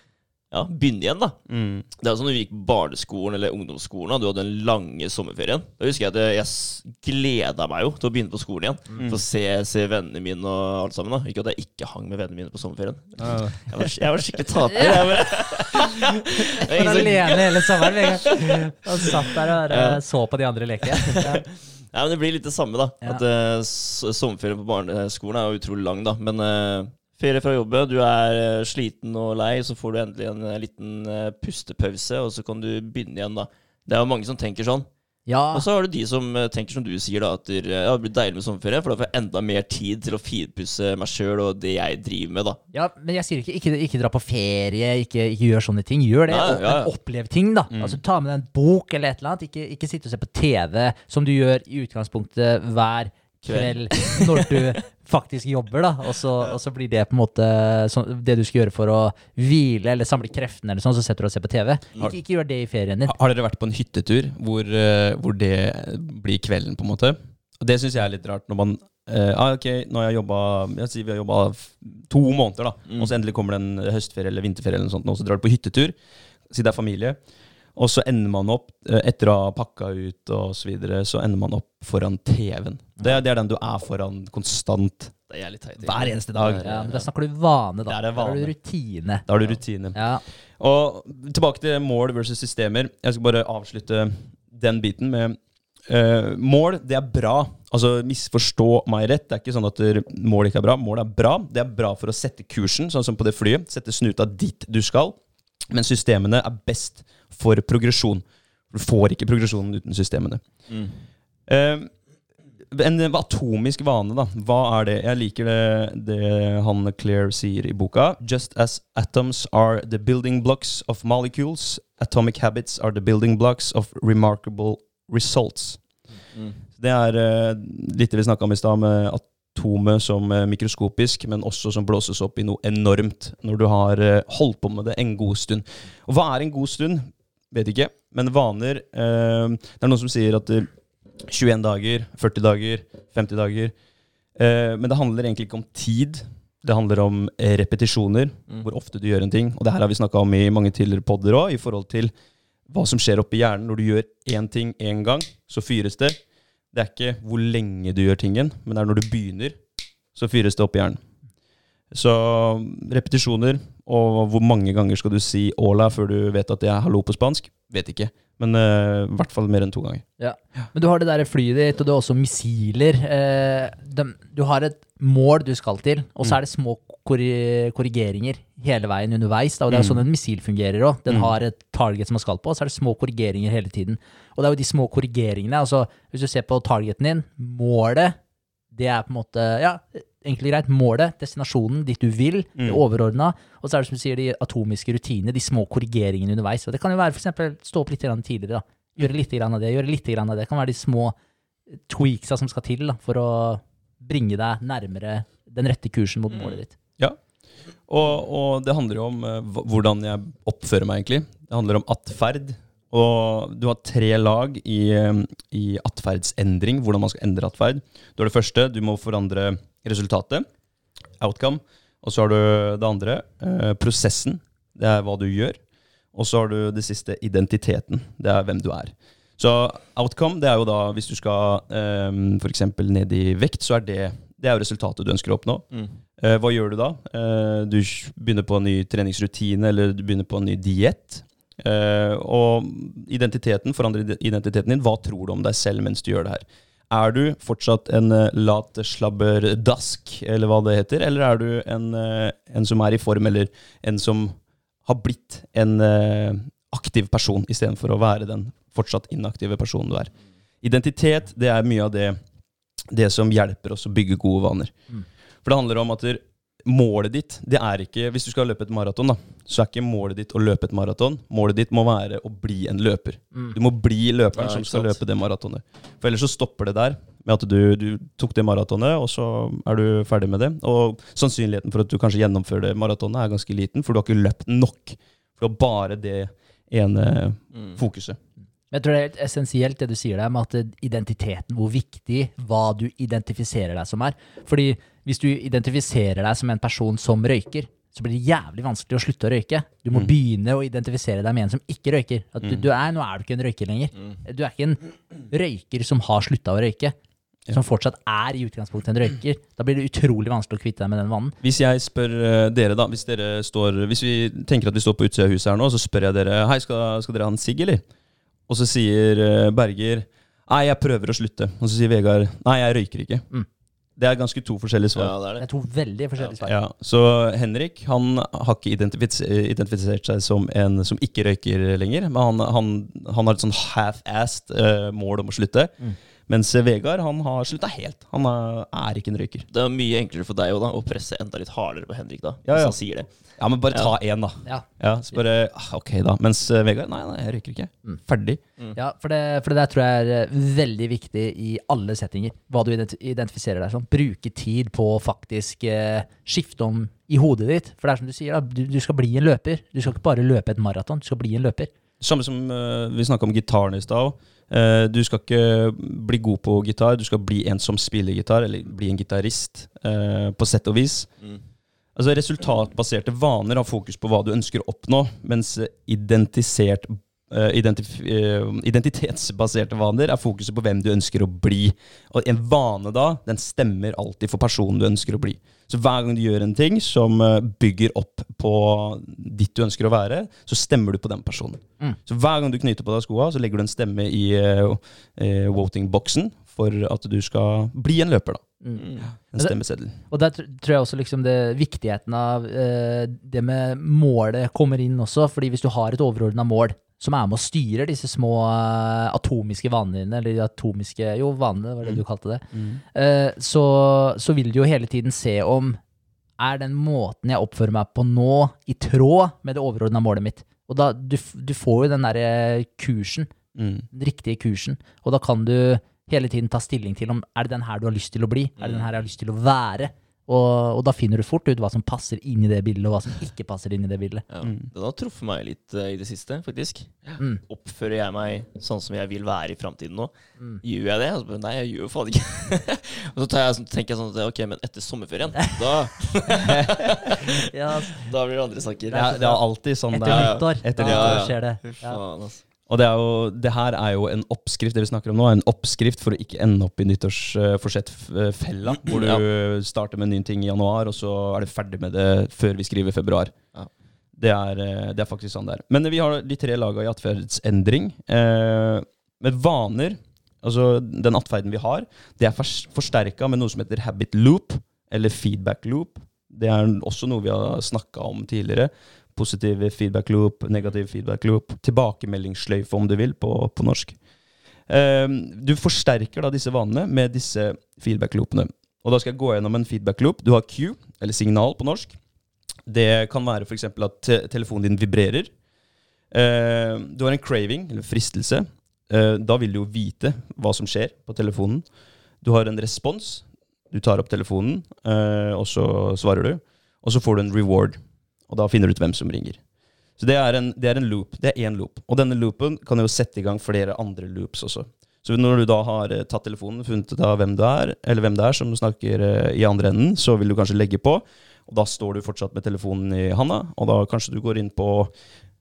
ja, begynne igjen. da. Mm. Det er sånn når vi gikk på barneskolen eller ungdomsskolen, og du hadde den lange sommerferien. Da husker jeg at jeg, jeg gleda meg jo til å begynne på skolen igjen. Mm. For å se, se vennene mine og alt sammen. da. Ikke at jeg ikke hang med vennene mine på sommerferien. Jeg var, jeg var skikkelig taper. Jeg Det er Var alene hele sommeren. Og satt der og Ja. så på de andre leke. Ja. Ja, men Det blir litt det samme, da. Ja. At uh, Sommerferien på barneskolen er jo utrolig lang, da. Men eh, ferie fra jobben, du er eh, sliten og lei, så får du endelig en eh, liten eh, pustepause, og så kan du begynne igjen, da. Det er jo mange som tenker sånn. ja. Og så har du de som tenker som du sier, da, at ja, det blir deilig med sommerferie, for da får jeg enda mer tid til å finpusse meg sjøl og det jeg driver med, da. Ja, men jeg sier ikke ikke, ikke dra på ferie, ikke, ikke gjør sånne ting. Gjør det, Nei, ja, ja. opplev ting, da. Altså Ta med deg en bok eller et eller annet. Ikke, ikke sitte og se på TV, som du gjør i utgangspunktet hver kveld når du faktisk jobber, da. Og så, og så blir det på en måte så, det du skal gjøre for å hvile eller samle kreftene, eller sånn, så setter du og ser på TV. Ikke, ikke gjør det i ferien din. Ha- Har dere vært på en hyttetur hvor, eh, hvor det blir kvelden, på en måte? Og Det syns jeg er litt rart, når man Uh, ah, Ok, nå har jeg jobba Jeg sier vi har jobba to måneder, da. Og så endelig kommer det en høstferie eller vinterferie, eller noe sånt, og så drar du på hyttetur. Si det er familie. Og så ender man opp, eh, etter å ha pakka ut og så videre, så ender man opp foran TV-en. Det, det er den du er foran konstant. Det er jævlig teit. Hver eneste dag. Ja, men Da snakker du vane, da. Det er det Da har du rutine. Da har du rutine. Ja. Og tilbake til mål versus systemer. Jeg skal bare avslutte den biten med uh, Mål, det er bra. Altså, misforstå meg rett. Det er ikke sånn at mål ikke er bra. Mål er bra. Det er bra for å sette kursen, sånn som på det flyet. Sette snuta dit du skal. Men systemene er best for progresjon. Du får ikke progresjonen uten systemene. Mm. Eh, en atomisk vane, da. Hva er det? Jeg liker det, det han Claire sier i boka. Just as atoms are the building blocks of molecules, atomic habits are the building blocks of remarkable results. Mm. Det er eh, litt det vi snakka om i stad, med atomet som eh, mikroskopisk, men også som blåses opp i noe enormt når du har eh, holdt på med det en god stund. Og hva er en god stund? Vet ikke. Men vaner eh, Det er noen som sier at eh, 21 dager, 40 dager, 50 dager. Eh, men det handler egentlig ikke om tid. Det handler om eh, repetisjoner, Mm. hvor ofte du gjør en ting. Og det her har vi snakka om i mange tidligere podder òg, i forhold til hva som skjer oppi hjernen når du gjør én ting én gang, så fyres det. Det er ikke hvor lenge du gjør tingen, men det er når du begynner, så fyres det opp i hjernen. Så repetisjoner, og hvor mange ganger skal du si 'hola' før du vet at det er 'hallo' på spansk? Vet ikke. Men eh, i hvert fall mer enn to ganger. Ja. Men du har det der flyet ditt, og du har også missiler. Eh, de, du har et mål du skal til, og så er det små korri korrigeringer hele veien underveis. Da, og det er jo Mm. sånn en missil fungerer òg. Den Mm. har et target som man skal på, og så er det små korrigeringer hele tiden. Og det er jo de små korrigeringene. altså Hvis du ser på targeten din, målet, det er på en måte Ja, og greit. Målet, destinasjonen, dit du vil, det Mm. overordna. Og så er det som du sier, de atomiske rutinene, de små korrigeringene underveis. Og det kan jo være f.eks. stå opp litt tidligere, da. Gjøre litt av det, gjøre litt av det. Det kan være de små tweaksa som skal til da, for å bringe deg nærmere den rette kursen mot målet ditt. Og, og det handler jo om eh, hvordan jeg oppfører meg, egentlig. Det handler om atferd. Og du har tre lag i, eh, i atferdsendring, hvordan man skal endre atferd. Du har det første, du må forandre resultatet. Outcome. Og så har du det andre, eh, prosessen. Det er hva du gjør. Og så har du det siste, identiteten. Det er hvem du er. Så outcome, det er jo da hvis du skal eh, f.eks. ned i vekt, så er det, det er resultatet du ønsker å oppnå. Mm. Eh, hva gjør du da? Eh, du begynner på en ny treningsrutine, eller du begynner på en ny diett. Eh, og identiteten, forandre identiteten din. Hva tror du om deg selv mens du gjør det her? Er du fortsatt en uh, lat slabberdask, eller hva det heter? Eller er du en, eh, en som er i form, eller en som har blitt en eh, aktiv person, istedenfor å være den fortsatt inaktive personen du er? Identitet, det er mye av det, det som hjelper oss å bygge gode vaner. Mm. For det handler om at målet ditt, det er ikke Hvis du skal løpe et maraton, da, så er ikke målet ditt å løpe et maraton. Målet ditt må være å bli en løper. Mm. Du må bli løperen Ja, som skal sant. løpe det maratonet. For ellers så stopper det der, med at du, du tok det maratonet, og så er du ferdig med det. Og sannsynligheten for at du kanskje gjennomfører det maratonet, er ganske liten, for du har ikke løpt nok. For du har bare det ene Mm. fokuset. Jeg tror det er helt essensielt det du sier der med at identiteten, hvor viktig hva du identifiserer deg som er. Fordi hvis du identifiserer deg som en person som røyker, så blir det jævlig vanskelig å slutte å røyke. Du må begynne å identifisere deg med en som ikke røyker. At du, du er, nå er du ikke en røyker lenger. Du er ikke en røyker som har slutta å røyke. Som fortsatt er i utgangspunktet en røyker. Da blir det utrolig vanskelig å kvitte deg med den vanen. Hvis jeg spør eh, dere, da Hvis dere står Hvis vi tenker at vi står på utsida av huset her nå, så spør jeg dere Hei, skal, skal dere ha en sigg, eller? Og så sier eh, Berger Nei, jeg prøver å slutte. Og så sier Vegard Nei, jeg røyker ikke. Mm. Det er ganske to forskjellige svar. Ja, det er Det det. er to veldig forskjellige svar. Ja, så Henrik han har ikke identifis identifisert seg som en som ikke røyker lenger. Men han, han, han har et sånn half-assed uh, mål om å slutte. Mm. Mens Vegard han har slutta helt. Han er, er ikke en røyker. Det er mye enklere for deg også, da, å presse enda litt hardere på Henrik, da. Ja, Hvis han sier det. Ja, men bare ta én, da. Ja. Ja, så bare, ah, ok da Mens eh, Vegard, nei, nei, jeg røyker ikke. Mm. Ferdig. Ja, for det, for det der tror jeg er eh, veldig viktig i alle settinger. Hva du identifiserer deg som. Bruke tid på å faktisk eh, skifte om i hodet ditt. For det er som du sier, da, du, du skal bli en løper. Du skal ikke bare løpe et maraton, du skal bli en løper. Samme som uh, vi snakka om gitaren i stad. Eh, du skal ikke bli god på gitar, du skal bli en som spiller gitar, eller bli en gitarist, eh, på sett og vis. Mm. Altså Resultatbaserte vaner har fokus på hva du ønsker å oppnå, mens identisert identitetsbaserte vaner er fokuset på hvem du ønsker å bli. Og en vane da, den stemmer alltid for personen du ønsker å bli. Så hver gang du gjør en ting som eh, bygger opp på ditt du ønsker å være, så stemmer du på den personen. Mm. Så hver gang du knyter på deg skoa, så legger du en stemme i uh, voting-boksen for at du skal bli en løper, da. Mm. En stemmeseddel. Og der tror jeg også liksom det viktigheten av uh, det med målet kommer inn også. fordi hvis du har et overordna mål som er med og styrer disse små eh, atomiske vanene dine, eller de atomiske Jo, vanene var det du kalte det. eh, så, så vil du jo hele tiden se om er den måten jeg oppfører meg på nå, i tråd med det overordna målet mitt. Og da, du, du får jo den derre kursen, Mm. den riktige kursen, og da kan du hele tiden ta stilling til om er det den her du har lyst til å bli, er det den her jeg har lyst til å være, og, og da finner du fort ut hva som passer inn i det bildet, og hva som ikke passer inn i det bildet. Ja. Mm. Den har truffet meg litt uh, i det siste, faktisk. Mm. Oppfører jeg meg sånn som jeg vil være i framtiden nå? Mm. Gjør jeg det? Altså, Nei, jeg gjør jo faen ikke Og så tar jeg, sånn- tenker jeg sånn at ok, men etter sommerferien, da, Ja, da blir det andre saker. Det, er, det er alltid sånn det etter er. nyttår, Etter nyttår. skjer det. Ja. faen, altså. Og det, er jo, det her er jo en oppskrift det vi snakker om nå, en oppskrift for å ikke ende opp i nyttårsforsett-fella, hvor du starter med en ny ting i januar, og så er du ferdig med det før vi skriver februar. Ja. Det, er, eh, det er faktisk sånn det er. Men vi har de tre laga i atferdsendring. Eh, med vaner, altså den atferden vi har, det er forsterka med noe som heter habit loop, eller feedback loop. Det er også noe vi har snakka om tidligere. Positiv feedback loop, negativ feedback loop. Tilbakemeldingssløyfe, om du vil, på, på norsk. Ehm, du forsterker da disse vanene med disse feedback loopene. Og da skal jeg gå gjennom en feedback loop. Du har Q, eller signal på norsk. Det kan være f.eks. at te telefonen din vibrerer. Uh, du har en craving, eller fristelse. Uh, da vil du jo vite hva som skjer på telefonen. Du har en respons. Du tar opp telefonen, uh, og så svarer du. Og så får du en reward. Og da finner du ut hvem som ringer. Så det er en, det er en loop. Det er én loop. Og denne loopen kan jo sette i gang flere andre loops også. Så når du da har eh, tatt telefonen, funnet ut av hvem du er, eller hvem det er som snakker eh, i andre enden, så vil du kanskje legge på. Og da står du fortsatt med telefonen i handa, og da kanskje du går inn på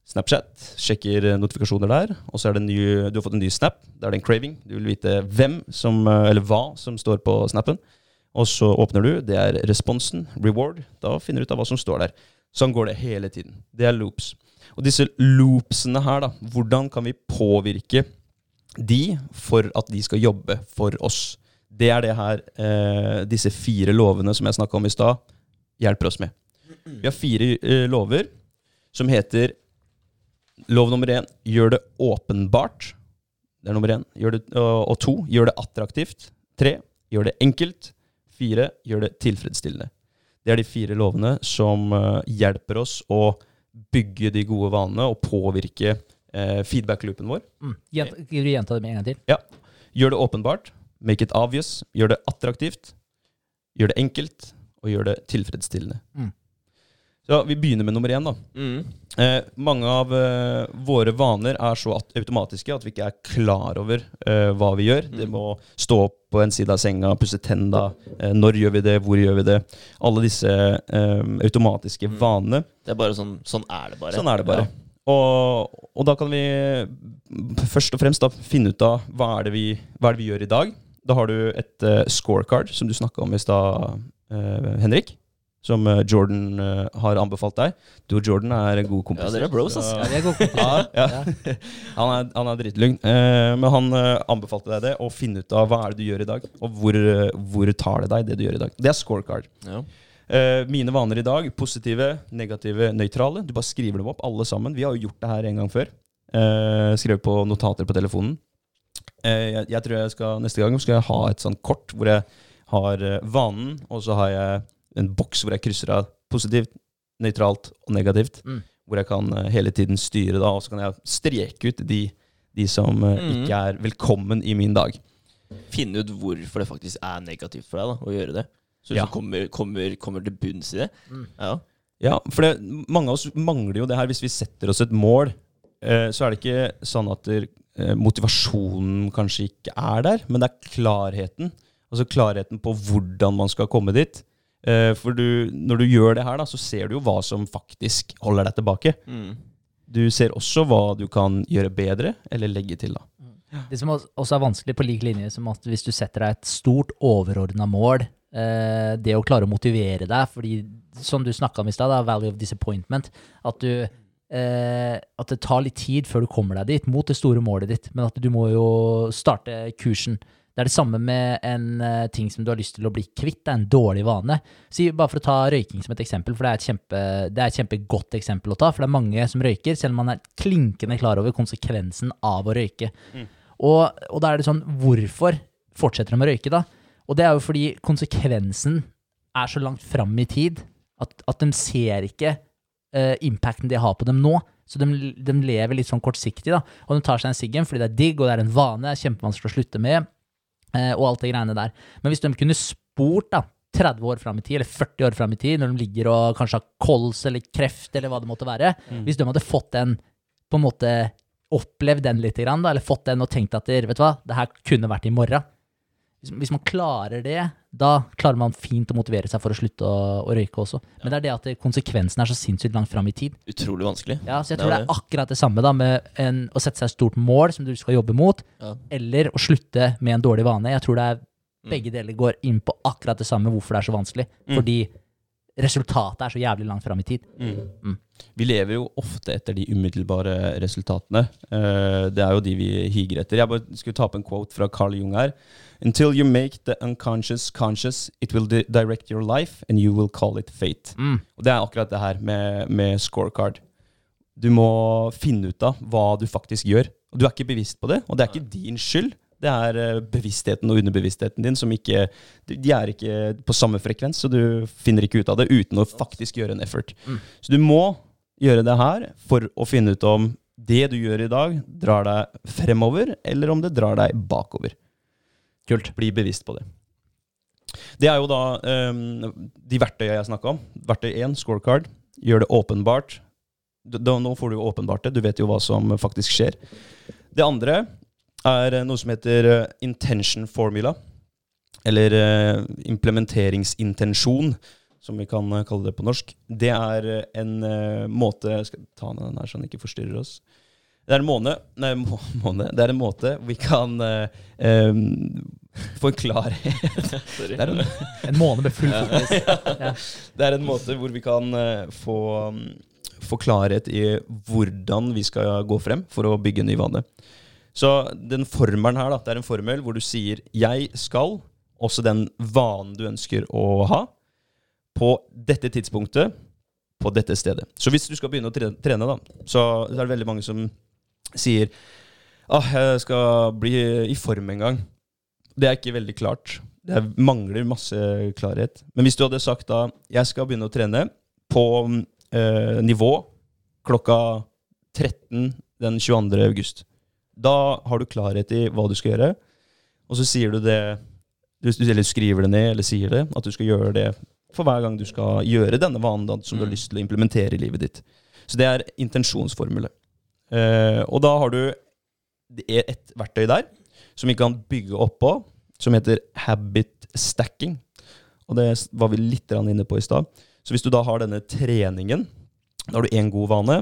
Snapchat, sjekker eh, notifikasjoner der, og så er det en ny, du har fått en ny snap. Da er det en craving. Du vil vite hvem som, eller hva som står på snappen. Og så åpner du, det er responsen, reward. Da finner du ut av hva som står der. Sånn går det hele tiden. Det er loops. Og disse loopsene her, da, hvordan kan vi påvirke de for at de skal jobbe for oss? Det er det her eh, disse fire lovene som jeg snakka om i stad, hjelper oss med. Vi har fire eh, lover som heter Lov nummer én gjør det åpenbart. Det er nummer én. Det, og to gjør det attraktivt. Tre gjør det enkelt. Fire gjør det tilfredsstillende. Det er de fire lovene som eh, hjelper oss å bygge de gode vanene og påvirke eh, feedback-loopen vår. Mm. Gjent, du gjenta det med en gang til? Ja. Gjør det åpenbart. Make it obvious. Gjør det attraktivt. Gjør det enkelt. Og gjør det tilfredsstillende. Mm. Så vi begynner med nummer én, da. Mm. Eh, mange av eh, våre vaner er så at automatiske at vi ikke er klar over eh, hva vi gjør. Det må stå opp på en side av senga, pusse tenna. Eh, når gjør vi det? Hvor gjør vi det? Alle disse eh, automatiske vanene. Det er bare sånn Sånn er det bare. Sånn er det bare. Og, og da kan vi først og fremst da finne ut av hva er det vi, hva er det vi gjør i dag. Da har du et eh, scorecard, som du snakka om i stad, eh, Henrik. Som eh, Jordan eh, har anbefalt deg. Du og Jordan er gode Ja, dere er bros, ass. så- Ja, vi er gode kompiser. ja, ja. Han er, han er drittlugn. Eh, men han anbefalte deg det, å finne ut av hva er det du gjør i dag, og hvor, hvor tar det deg, det du gjør i dag. Det er scorecard. Ja. Eh, mine vaner i dag, positive, negative, nøytrale. Du bare skriver dem opp, alle sammen. Vi har jo gjort det her en gang før. Eh, skrevet på notater på telefonen. Eh, jeg, jeg tror jeg skal neste gang skal jeg ha et sånt kort hvor jeg har vanen, og så har jeg en boks hvor jeg krysser av positivt, nøytralt og negativt. Mm. Hvor jeg kan eh, hele tiden styre, da, og så kan jeg streke ut de, de som eh, Mm. ikke er velkommen i min dag. Finne ut hvorfor det faktisk er negativt for deg da, å gjøre det. Så Ja. kommer, kommer, kommer til bunns i det. Mm. Ja. Ja, for det, mange av oss mangler jo det her. Hvis vi setter oss et mål, eh, så er det ikke sånn at der, eh, motivasjonen kanskje ikke er der, men det er klarheten. Altså klarheten på hvordan man skal komme dit. Eh, for du, når du gjør det her, da, så ser du jo hva som faktisk holder deg tilbake. Mm. Du ser også hva du kan gjøre bedre, eller legge til. da. Det som også er vanskelig på lik linje som at hvis du setter deg et stort overordna mål, eh, det å klare å motivere deg, fordi som du snakka om i stad, value of disappointment, at du eh, at det tar litt tid før du kommer deg dit, mot det store målet ditt, men at du må jo starte kursen. Det er det samme med en uh, ting som du har lyst til å bli kvitt, det er en dårlig vane. Si, bare for å ta røyking som et eksempel, for det er et, kjempe, det er et kjempegodt eksempel å ta, for det er mange som røyker, selv om man er klinkende klar over konsekvensen av å røyke. Og, og da er det sånn, hvorfor fortsetter de å røyke da? Og det er jo fordi konsekvensen er så langt fram i tid at, at de ser ikke uh, impacten de har på dem nå. Så de, de lever litt sånn kortsiktig, da. Og de tar seg en siggen fordi det er digg, og det er en vane, det er kjempevanskelig å slutte med, og alt det greiene der. Men hvis de kunne spurt da, 30 år fram i tid, eller 40 år fram i tid, når de ligger og kanskje har kols eller kreft, eller hva det måtte være, hvis de hadde fått den på en måte opplevd den litt, da, eller fått den og tenkt at vet du hva, det her kunne vært i morgen. Hvis man klarer det, da klarer man fint å motivere seg for å slutte å, å røyke også. Men det er det at det, konsekvensen er så sinnssykt langt fram i tid. Utrolig vanskelig. Ja, så jeg Det tror er det er akkurat det samme da, med en, å sette seg et stort mål som du skal jobbe mot, Ja. eller å slutte med en dårlig vane. Jeg tror det er Mm. begge deler går inn på akkurat det samme hvorfor det er så vanskelig. Fordi resultatet er så jævlig langt fram i tid. Mm. Vi lever jo ofte etter de umiddelbare resultatene. Eh, det er jo de vi higer etter. Jeg bare skulle ta opp en quote fra Carl Jung her. Until you make the unconscious conscious, it will di direct your life, and you will call it fate. Mm. Og det er akkurat det her med, med scorecard. Du må finne ut av hva du faktisk gjør. Og du er ikke bevisst på det, og det er ikke din skyld. Det er eh, bevisstheten og underbevisstheten din som ikke De er ikke på samme frekvens, så du finner ikke ut av det uten å faktisk gjøre en effort. Så du må gjøre det her for å finne ut om det du gjør i dag, drar deg fremover, eller om det drar deg bakover. Kult. Bli bevisst på det. Det er jo da um, de verktøyene jeg snakka om. Verktøy 1, scorecard. Gjør det åpenbart. Da, nå får du jo åpenbart det. Du vet jo hva som faktisk skjer. Det andre er eh, noe som heter eh, intention formula. Eller eh, implementeringsintensjon, som vi kan kalle det på norsk. Det er en måte Jeg skal ta ned den her så den ikke forstyrrer oss. Det er en måne, nei, må, måne, det er en måte vi kan uh, um, få en klarhet det er en, En måned med full fokus. Ja. det er en måte hvor vi kan uh, få, um, få klarhet i hvordan vi skal gå frem for å bygge en ny vane. Så den formelen her, da, det er en formel hvor du sier 'jeg skal', også den vanen du ønsker å ha, på dette tidspunktet, på dette stedet. Så hvis du skal begynne å trene, da, så er det veldig mange som sier ah, 'jeg skal bli i form en gang'. Det er ikke veldig klart. Det er, mangler masse klarhet. Men hvis du hadde sagt da 'jeg skal begynne å trene på eh, nivå klokka 13 den 22. august', da har du klarhet i hva du skal gjøre, og så sier du det eller skriver det ned, eller sier det, at du skal gjøre det for hver gang du skal gjøre denne vanen som du har Mm. lyst til å implementere i livet ditt. Så det er intensjonsformule. Eh, og da har du et verktøy der som vi kan bygge oppå, som heter habit stacking. Og det var vi litt inne på i stad. Så hvis du da har denne treningen, da har du én god vane.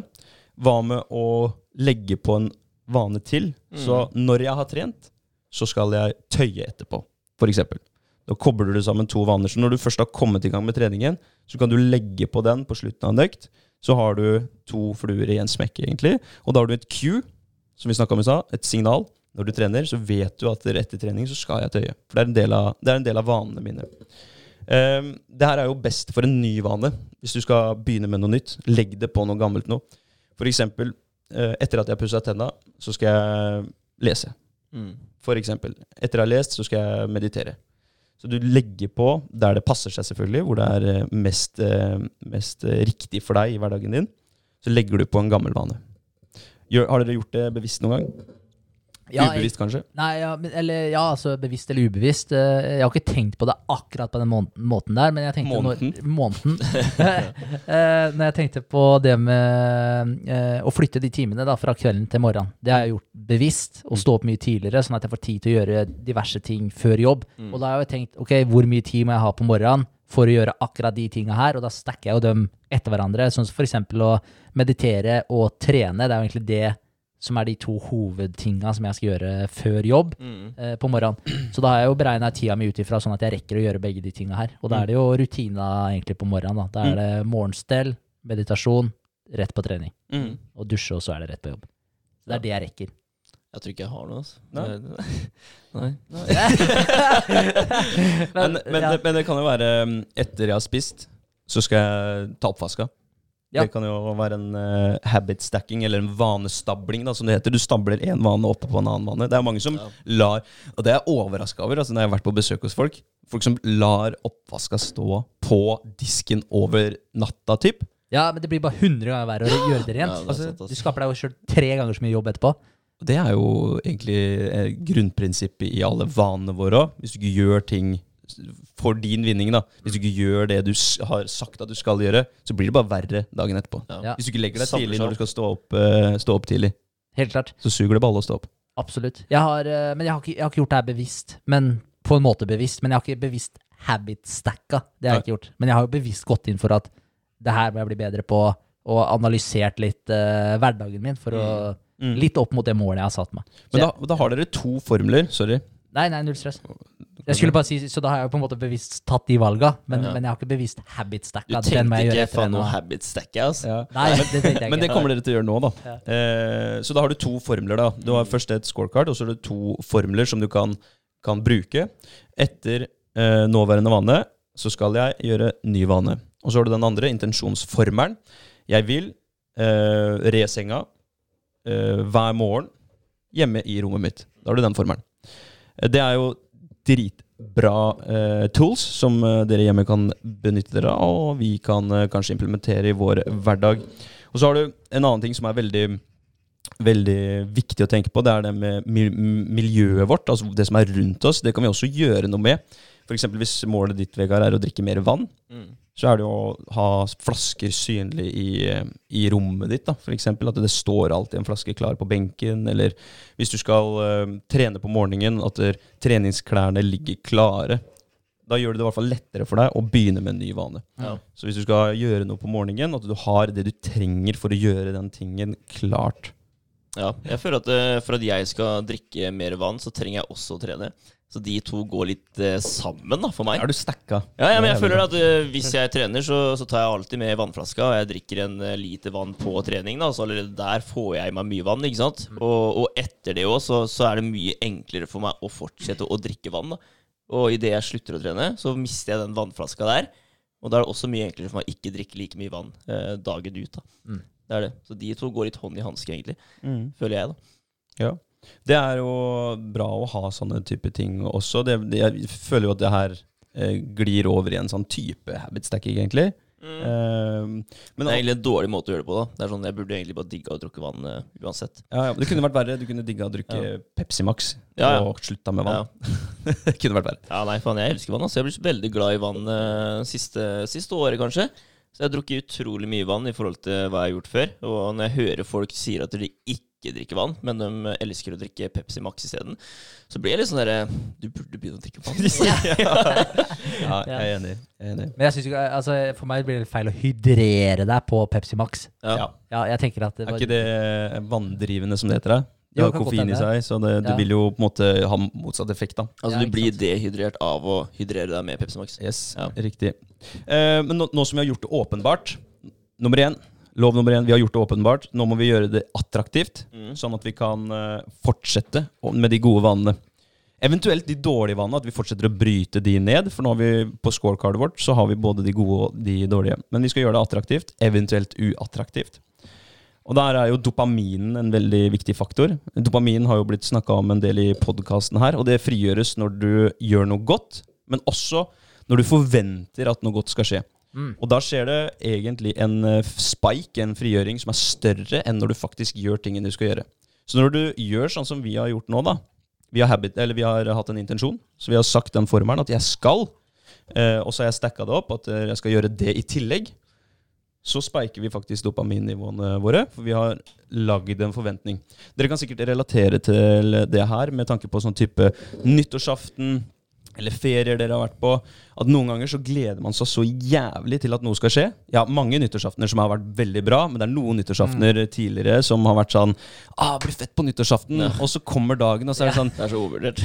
Hva med å legge på en vane til? Så når jeg har trent, så skal jeg tøye etterpå, f.eks. Da kobler du sammen to vaner. Så når du først har kommet i gang med treningen, så kan du legge på den på slutten av en økt. Så har du to fluer i en smekk, egentlig. Og da har du et Q, som vi snakka om i stad, et signal. Når du trener, så vet du at etter trening så skal jeg tøye. For det er en del av, det er en del av vanene mine. Um, det her er jo best for en ny vane. Hvis du skal begynne med noe nytt, legg det på noe gammelt nå. For eksempel, eh, etter at jeg har pussa tenna, så skal jeg lese. Mm. For eksempel. Etter jeg har lest, så skal jeg meditere. Så du legger på der det passer seg, selvfølgelig, hvor det er eh, mest, eh, mest eh, riktig for deg i hverdagen din. Så legger du på en gammel vane. Gjør, har dere gjort det bevisst noen gang? Ja, jeg- Ubevisst, kanskje? Nei, ja, eller ja, altså bevisst eller ubevisst. Eh, Jeg har ikke tenkt på det akkurat på den måten, der, men jeg tenkte Måneden? Når, måneden. Eh, Når jeg tenkte på det med eh, å flytte de timene da, fra kvelden til morgenen. Det har jeg gjort bevisst, å stå opp mye tidligere, sånn at jeg får tid til å gjøre diverse ting før jobb. Mm. Og da har jeg tenkt, ok, hvor mye tid må jeg ha på morgenen for å gjøre akkurat de tinga her, og da stacker jeg jo dem etter hverandre. Sånn som eksempel å meditere og trene. Det er jo egentlig det som er de to hovedtinga som jeg skal gjøre før jobb Mm. eh, på morgenen. Så da har jeg jo beregna tida mi ut ifra sånn at jeg rekker å gjøre begge de tinga her. Og da er det jo rutina egentlig på morgenen. Da Da er det morgenstell, meditasjon, rett på trening. Mm. Og dusje, og så er det rett på jobb. Så det er det jeg rekker. Jeg tror ikke jeg har noe, altså. Nei. Nei. Men, men, men det kan jo være etter jeg har spist, så skal jeg ta oppvaska. Ja. Det kan jo være en uh, habit stacking, eller en vanestabling, da, som det heter. Du stabler én vane oppe på en annen vane. Det er mange som Ja. lar Og det er jeg overraska over altså, når jeg har vært på besøk hos folk. Folk som lar oppvaska stå på disken over natta, typ. Ja, men det blir bare 100 ganger verre å gjøre det Ja, rent. det er altså, sant, du skaper deg jo sjøl tre ganger så mye jobb etterpå. Det er jo egentlig eh, grunnprinsippet i alle vanene våre òg. Hvis du ikke gjør ting for din vinning, da. Hvis du ikke gjør det du har sagt at du skal gjøre, så blir det bare verre dagen etterpå. Ja. Hvis du ikke legger deg tidlig når du skal stå opp, eh, stå opp tidlig, Helt klart. så suger det balle å stå opp. Absolutt. Jeg har, eh, men jeg har, ikke, jeg har ikke gjort det her bevisst. Men på en måte bevisst. Men jeg har ikke bevisst habit-stacka. Det har jeg ikke gjort. Men jeg har jo bevisst gått inn for at det her må jeg bli bedre på, og analysert litt uh, hverdagen min for å Mm. Litt opp mot det målet jeg har satt meg. Så Men da, da har dere to formler. Sorry. Nei, nei, null stress. Jeg skulle bare si, Så da har jeg jo på en måte bevisst tatt de valga, men, Ja. men jeg har ikke bevisst habit-stacka. Du tenkte ikke faen noe habit-stacka, altså. Nei, det tenkte jeg Men det kommer dere til å gjøre nå, da. Ja. Eh, så da har du to formler. da Du har først et scorecard, og så har du to formler som du kan, kan bruke. Etter eh, nåværende vane så skal jeg gjøre ny vane. Og så har du den andre, intensjonsformelen. Jeg vil eh, re senga eh, hver morgen hjemme i rommet mitt. Da har du den formelen. Det er jo dritbra eh, tools som eh, dere hjemme kan benytte dere av, og vi kan eh, kanskje implementere i vår hverdag. Og så har du en annen ting som er veldig veldig viktig å tenke på. Det er det med miljøet vårt, altså det som er rundt oss. Det kan vi også gjøre noe med. F.eks. hvis målet ditt Vegard, er å drikke mer vann, Mm. Så er det å ha flasker synlig i, i rommet ditt. da. F.eks. at det står alltid en flaske klar på benken. Eller hvis du skal uh, trene på morgenen, at der, treningsklærne ligger klare. Da gjør det det i hvert fall lettere for deg å begynne med en ny vane. Ja. Så hvis du skal gjøre noe på morgenen, at du har det du trenger for å gjøre den tingen klart. Ja, jeg føler at uh, for at jeg skal drikke mer vann, så trenger jeg også å trene. Så de to går litt eh, sammen da, for meg. Er du stacka? Ja, ja, men jeg føler at eh, hvis jeg trener, så, så tar jeg alltid med vannflaska, og jeg drikker en eh, liter vann på trening. da, Så allerede der får jeg i meg mye vann. ikke sant? Og, og etter det òg, så, så er det mye enklere for meg å fortsette å drikke vann. da. Og idet jeg slutter å trene, så mister jeg den vannflaska der. Og da er det også mye enklere for meg å ikke drikke like mye vann eh, dagen ut. da. Mm. Det er det. Så de to går litt hånd i hanske, egentlig. Føler jeg, da. Ja. Det er jo bra å ha sånne type ting også. Det, det, jeg føler jo at det her eh, glir over i en sånn type habit stacking, egentlig. Eh, men Det er egentlig en dårlig måte å gjøre det på. da Det er sånn, Jeg burde egentlig bare digga å drukke vann uh, uansett. ja, ja, det kunne vært verre. Du kunne digga å drikke Pepsi Max Ja, ja. og slutta med Ja. vann. det kunne vært verre. ja, nei, faen, jeg elsker vann. Altså. Jeg blitt veldig glad i vann uh, siste, siste året, kanskje. Så jeg har drukket utrolig mye vann i forhold til hva jeg har gjort før. Og når jeg hører folk sier at de ikke drikker vann, men de elsker å drikke Pepsi Max isteden, så blir jeg litt sånn derre Du burde begynne å drikke vann. Ja, jeg er enig. Jeg er enig. Men jeg synes ikke, altså, for meg blir det feil å hydrere deg på Pepsi Max. Ja. Ja. Ja, jeg tenker at det Er ikke det vanndrivende som det heter? da? Det har koffein i seg, så det, du Ja. vil jo på en måte ha motsatt effekt. da. Altså, Ja, du blir sant. dehydrert av å hydrere deg med Pepsi Max. Yes, Ja. riktig. Eh, men nå, nå som vi har gjort det åpenbart Nummer én, lov nummer én, vi har gjort det åpenbart. Nå må vi gjøre det attraktivt, Mm. sånn at vi kan eh, fortsette med de gode vanene. Eventuelt de dårlige vannene, at vi fortsetter å bryte de ned. For nå har vi på scorecardet vårt så har vi både de gode og de dårlige. Men vi skal gjøre det attraktivt, eventuelt uattraktivt. Og der er jo dopaminen en veldig viktig faktor. Dopamin har jo blitt snakka om en del i podkasten her, og det frigjøres når du gjør noe godt, men også når du forventer at noe godt skal skje. Mm. Og da skjer det egentlig en eh, spike, en frigjøring, som er større enn når du faktisk gjør tingene du skal gjøre. Så når du gjør sånn som vi har gjort nå, da Vi har, habit, eller vi har hatt en intensjon, så vi har sagt den formelen at jeg skal, eh, og så har jeg stacka det opp at eh, jeg skal gjøre det i tillegg. Så spiker vi faktisk dopaminnivåene våre, for vi har lagd en forventning. Dere kan sikkert relatere til det her med tanke på sånn type nyttårsaften eller ferier dere har vært på. At noen ganger så gleder man seg så jævlig til at noe skal skje. Ja, mange nyttårsaftener som har vært veldig bra, men det er noen nyttårsaftener tidligere som har vært sånn Ah, blir fett på nyttårsaften! Og så kommer dagen, og så er det sånn Det er så overvurdert.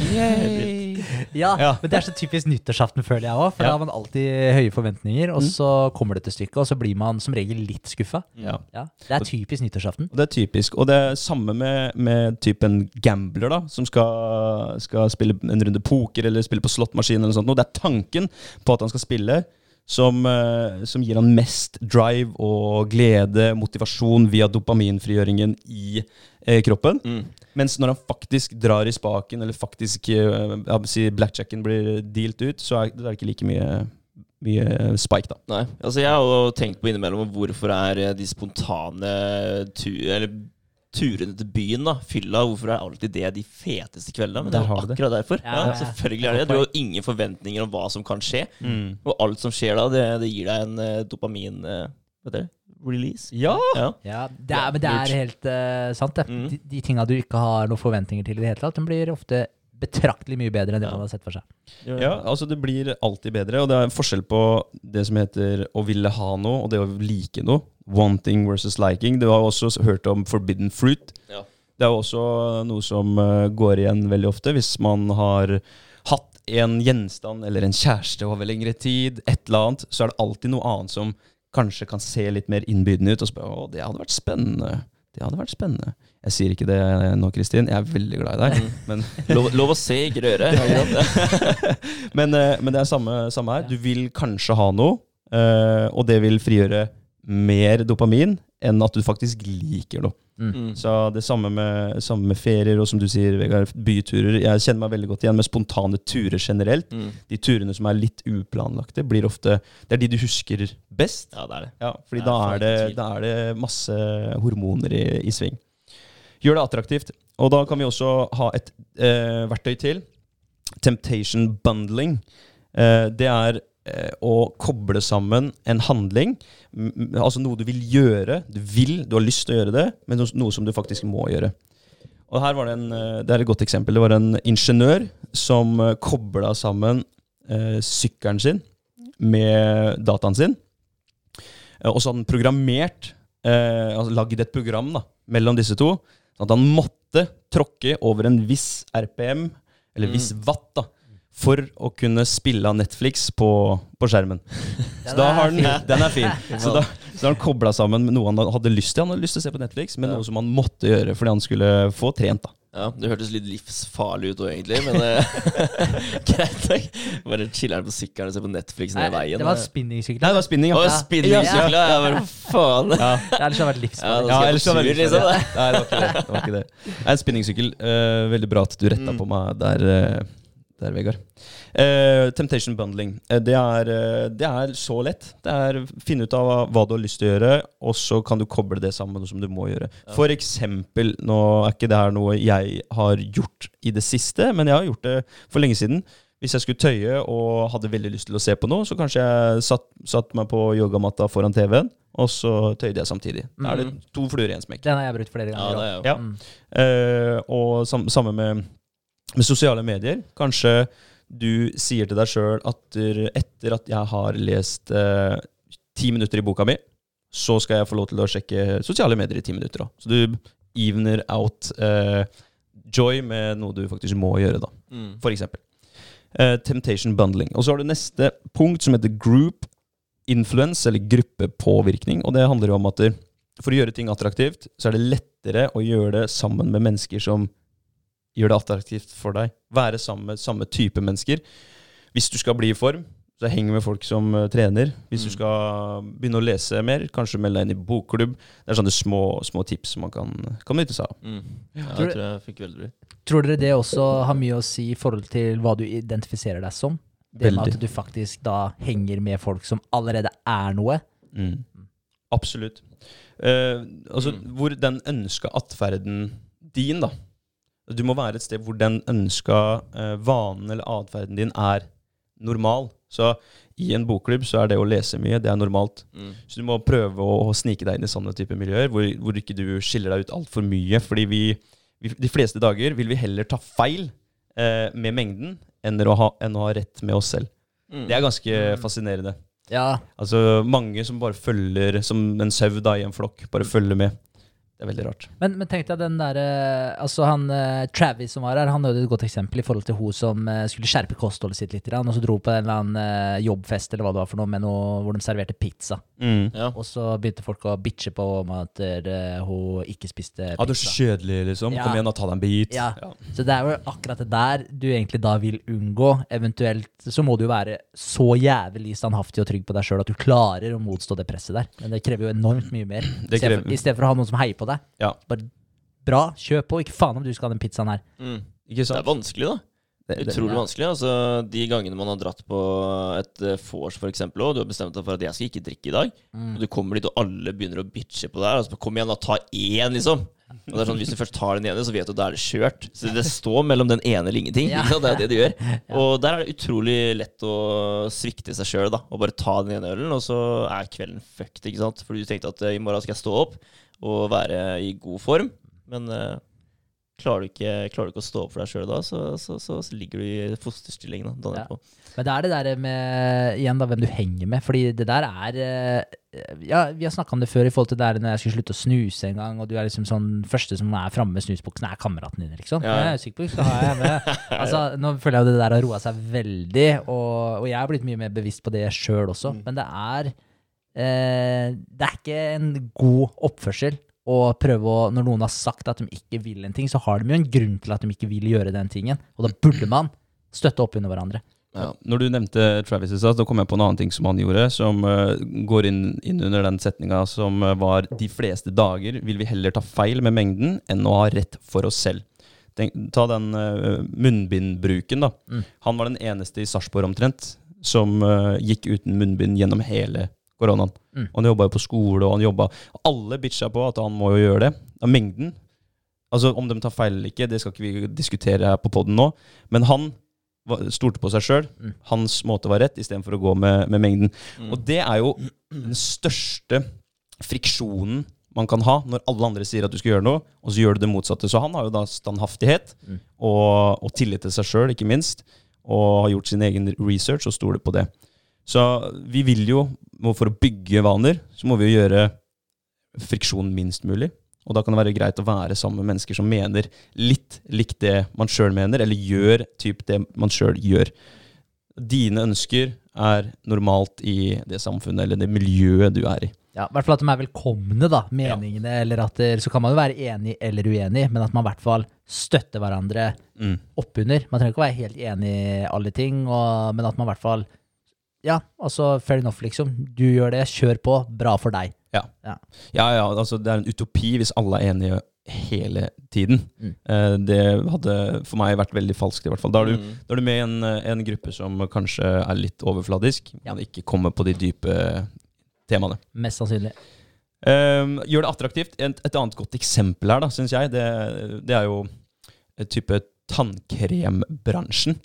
Ja, Ja. men det er så typisk nyttårsaften, føler jeg òg. For da har man alltid høye forventninger, og så kommer det til stykket, og så blir man som regel litt skuffa. Ja. Ja, det er typisk nyttårsaften. Og det er typisk. Og det er samme med, med typen gambler, da, som skal, skal spille en runde poker eller spille på slåttmaskin eller noe sånt. Det er tanken på at han skal spille som, eh, som gir han mest drive og glede, motivasjon via dopaminfrigjøringen i eh, kroppen. Mm. Mens når han faktisk drar i spaken, eller faktisk eh, si blackjacken blir dealt ut, så er det ikke like mye, mye spike, da. Nei, altså Jeg har jo tenkt på innimellom hvorfor er eh, de spontane tu eller turene til byen, da, fylla, hvorfor er alltid det de feteste kveldene? Men det er jo har det. akkurat derfor. Ja, Ja, ja. selvfølgelig er det Du har jo ingen forventninger om hva som kan skje. Og alt som skjer da, det, det gir deg en uh, dopamin Uh, vet heter? Release? Ja! Ja. Ja, det er, men det er helt uh, sant, det. Mm. De, de tinga du ikke har noen forventninger til i det hele tatt, de blir ofte betraktelig mye bedre enn det Ja. man har sett for seg. Ja, altså det blir alltid bedre, og det er en forskjell på det som heter å ville ha noe, og det å like noe. Wanting versus liking. Du har også hørt om forbidden fruit. Ja. Det er også noe som eh, går igjen veldig ofte hvis man har hatt en gjenstand eller en kjæreste over lengre tid, et eller annet, så er det alltid noe annet som kanskje kan se litt mer innbydende ut. Og spørre, å, det hadde vært spennende. Det hadde vært spennende. Jeg sier ikke det nå, Kristin. Jeg er veldig glad i deg. Men Lov, lov å se, ikke røre. men, eh, men det er samme, samme her. Du vil kanskje ha noe, eh, og det vil frigjøre mer dopamin enn at du faktisk liker noe. Mm. Så det samme med, samme med ferier og som du sier, Vegard, byturer. Jeg kjenner meg veldig godt igjen med spontane turer generelt. Mm. De turene som er litt uplanlagte, blir ofte Det er de du husker best. Ja, det er det. Ja, fordi Det er da, er det, da er det masse hormoner i, i sving. Gjør det attraktivt. Og da kan vi også ha et eh, verktøy til. Temptation bundling. Eh, det er eh, å koble sammen en handling, altså noe du vil gjøre. Du vil, du har lyst til å gjøre det, men noe, som du faktisk må gjøre. Og her var det en, eh, det er et godt eksempel. Det var en ingeniør som uh, kobla sammen eh, sykkelen sin med dataen sin. Eh, Og så hadde han programmert, eh, altså lagd et program da, mellom disse to. Sånn at han måtte tråkke over en viss RPM, eller Mm. viss watt, da, for å kunne spille av Netflix på, på skjermen. Så da har den, den er fin. Så da, så har han kobla sammen med noe han hadde lyst til. Han hadde lyst til å se på Netflix, men noe som han måtte gjøre fordi han skulle få trent. da. Ja, Det hørtes litt livsfarlig ut òg, egentlig, men eh, greit nok. Bare chiller'n på sykkelen og se på Netflix ned i veien. det var Nei, spinningsykkel. det var spinning, Å, ja. ja. Ja, bare faen. ja. Det ellers hadde vært livsfarlig. Ja, ellers hadde vært det liksom. Nei, det var ikke det. det, var ikke det. Nei, En spinningsykkel. Uh, veldig bra at du retta Mm. på meg der, eh, der, Vegard. Uh, temptation bundling. Uh, det, er, uh, det er så lett. Det er finne ut av hva, du har lyst til å gjøre, og så kan du koble det sammen med noe som du må gjøre. For eksempel, nå er ikke det her noe jeg har gjort i det siste, men jeg har gjort det for lenge siden. Hvis jeg skulle tøye og hadde veldig lyst til å se på noe, så kanskje jeg satt, satt meg på yogamatta foran TV-en, og så tøyde jeg samtidig. Da er det to fluer i en smekk. Den har jeg brukt flere Ja, ganger. det er jo Ja. Mm. Og sam samme med, med sosiale medier. Kanskje du sier til deg sjøl at etter at jeg har lest eh, ti minutter i boka mi, så skal jeg få lov til å sjekke sosiale medier i ti minutter. Da. Så du evener out eh, joy med noe du faktisk må gjøre, da. Mm. For eksempel. Eh, temptation bundling. Og så har du neste punkt som heter group influence, eller gruppepåvirkning. Og det handler jo om at for å gjøre ting attraktivt, så er det lettere å gjøre det sammen med mennesker som gjør det attraktivt for deg. Være sammen med samme type mennesker. Hvis du skal bli i form, så heng med folk som eh, trener. Hvis du Mm. skal begynne å lese mer, kanskje meld deg inn i bokklubb. Det er sånne små, små tips som man kan, kan nytte seg av. Mm. Ja, Tror jeg tror jeg fikk veldig bra. Tror dere det også har mye å si i forhold til hva du identifiserer deg som? Det med at du faktisk da henger med folk som allerede er noe? Mm. Absolutt. Uh, altså, Mm. hvor den ønska atferden din, da Du må være et sted hvor den ønska eh, vanen eller atferden din er normal. Så i en bokklubb så er det å lese mye, det er normalt. Mm. Så du må prøve å, å snike deg inn i sånne type miljøer, hvor, hvor ikke du skiller deg ut altfor mye. Fordi vi, vi De fleste dager vil vi heller ta feil eh, med mengden enn å, ha, enn å ha rett med oss selv. Mm. Det er ganske Mm. fascinerende. Ja, Altså mange som bare følger som en sau da i en flokk. Bare følger med. Det er veldig rart. men, men tenk deg den derre Altså han eh, Travis som var her, han hadde et godt eksempel i forhold til hun som eh, skulle skjerpe kostholdet sitt litt, og så dro på en eller annen eh, jobbfest eller hva det var for noe, med noe hvor de serverte pizza. Ja. Og så begynte folk å bitche på om at eh, hun ikke spiste pizza. Ja, du er så kjedelig, liksom. Ja. Kom igjen, da, ta deg en bit. Ja. Så det er jo akkurat det der du egentlig da vil unngå. Eventuelt så må du jo være så jævlig standhaftig og trygg på deg sjøl at du klarer å motstå det presset der. Men det krever jo enormt mye mer. Det I stedet for- krever- I å ha noen som heier på deg. Ja. Bare bra, kjøp på. Ikke faen om du skal ha den pizzaen her. Mm. Ikke Det er vanskelig, da. Det- det- Utrolig ja. vanskelig. Altså, de gangene man har dratt på et uh, vors, for eksempel, og du har bestemt deg for at jeg skal ikke drikke i dag, Mm. og du kommer dit, og alle begynner å bitche på deg, altså, kom igjen, da, ta én, liksom. Og det er sånn, Hvis du først tar den ene, så vet du at da er det kjørt. Så det står mellom den ene eller ingenting. Ja. Det er det du gjør. Og der er det utrolig lett å svikte seg sjøl, da. Og bare ta den ene ølen, og så er kvelden fucked, ikke sant. For du tenkte at eh, i morgen skal jeg stå opp og være i god form, men eh, Klarer du, ikke, klarer du ikke å stå opp for deg sjøl da, så, så, så, så ligger du i fosterstilling da, Ja. Men det er det der med igjen da, hvem du henger med. Fordi det der er eh, Ja, vi har snakka om det før i forhold til det der når jeg skulle slutte å snuse en gang, og du er liksom sånn første som er framme med snusboksen, er kameraten din, liksom. Ja. Jeg er sikker på så har jeg med. Altså, nå føler jeg jo det der har roa seg veldig, og, og jeg har blitt mye mer bevisst på det sjøl også. Men det er eh, Det er ikke en god oppførsel å prøve å Når noen har sagt at de ikke vil en ting, så har de jo en grunn til at de ikke vil gjøre den tingen, og da burde man støtte opp under hverandre. Ja. Når du nevnte Travis i stad, så kom jeg på en annen ting som han gjorde, som uh, går inn, inn under den setninga som eh, var De fleste dager vil vi heller ta feil med mengden enn å ha rett for oss selv. Tenk, ta den uh, munnbindbruken, da. Mm. Han var den eneste i Sarpsborg omtrent som uh, gikk uten munnbind gjennom hele koronaen. Mm. Han jobba jo på skole, og han jobba Alle bitcha på at han må jo gjøre det. Av mengden. Altså Om de tar feil eller ikke, det skal ikke vi diskutere her på poden nå. Men han stolte på seg sjøl. Mm. Hans måte var rett, istedenfor å gå med, med mengden. Mm. Og det er jo den største friksjonen man kan ha når alle andre sier at du skal gjøre noe, og så gjør du det motsatte. Så han har jo da standhaftighet Mm. og, og tillit til seg sjøl, ikke minst, og har gjort sin egen research og stoler på det. Så vi vil jo, for å bygge vaner, så må vi jo gjøre friksjon minst mulig. Og da kan det være greit å være sammen med mennesker som mener litt likt det man sjøl mener, eller gjør typ det man sjøl gjør. Dine ønsker er normalt i det samfunnet eller det miljøet du er i. Ja, I hvert fall at de er velkomne, da, meningene. eller at Så kan man jo være enig eller uenig, men at man i hvert fall støtter hverandre Mm. oppunder. Man trenger ikke å være helt enig i alle ting, og, men at man i hvert fall Ja, altså fair enough, liksom. Du gjør det, kjør på. Bra for deg. Ja, ja, altså Det er en utopi hvis alle er enige hele tiden. Mm. Eh, det hadde for meg vært veldig falskt, i hvert fall. Da er du, Mm. da er du med i en, eh, en gruppe som kanskje er litt overfladisk, Ja. men ikke kommer på de dype temaene. Mest sannsynlig. Um, gjør det attraktivt. Et, et annet godt eksempel her, da, syns jeg, det, det er jo et type tannkrembransjen.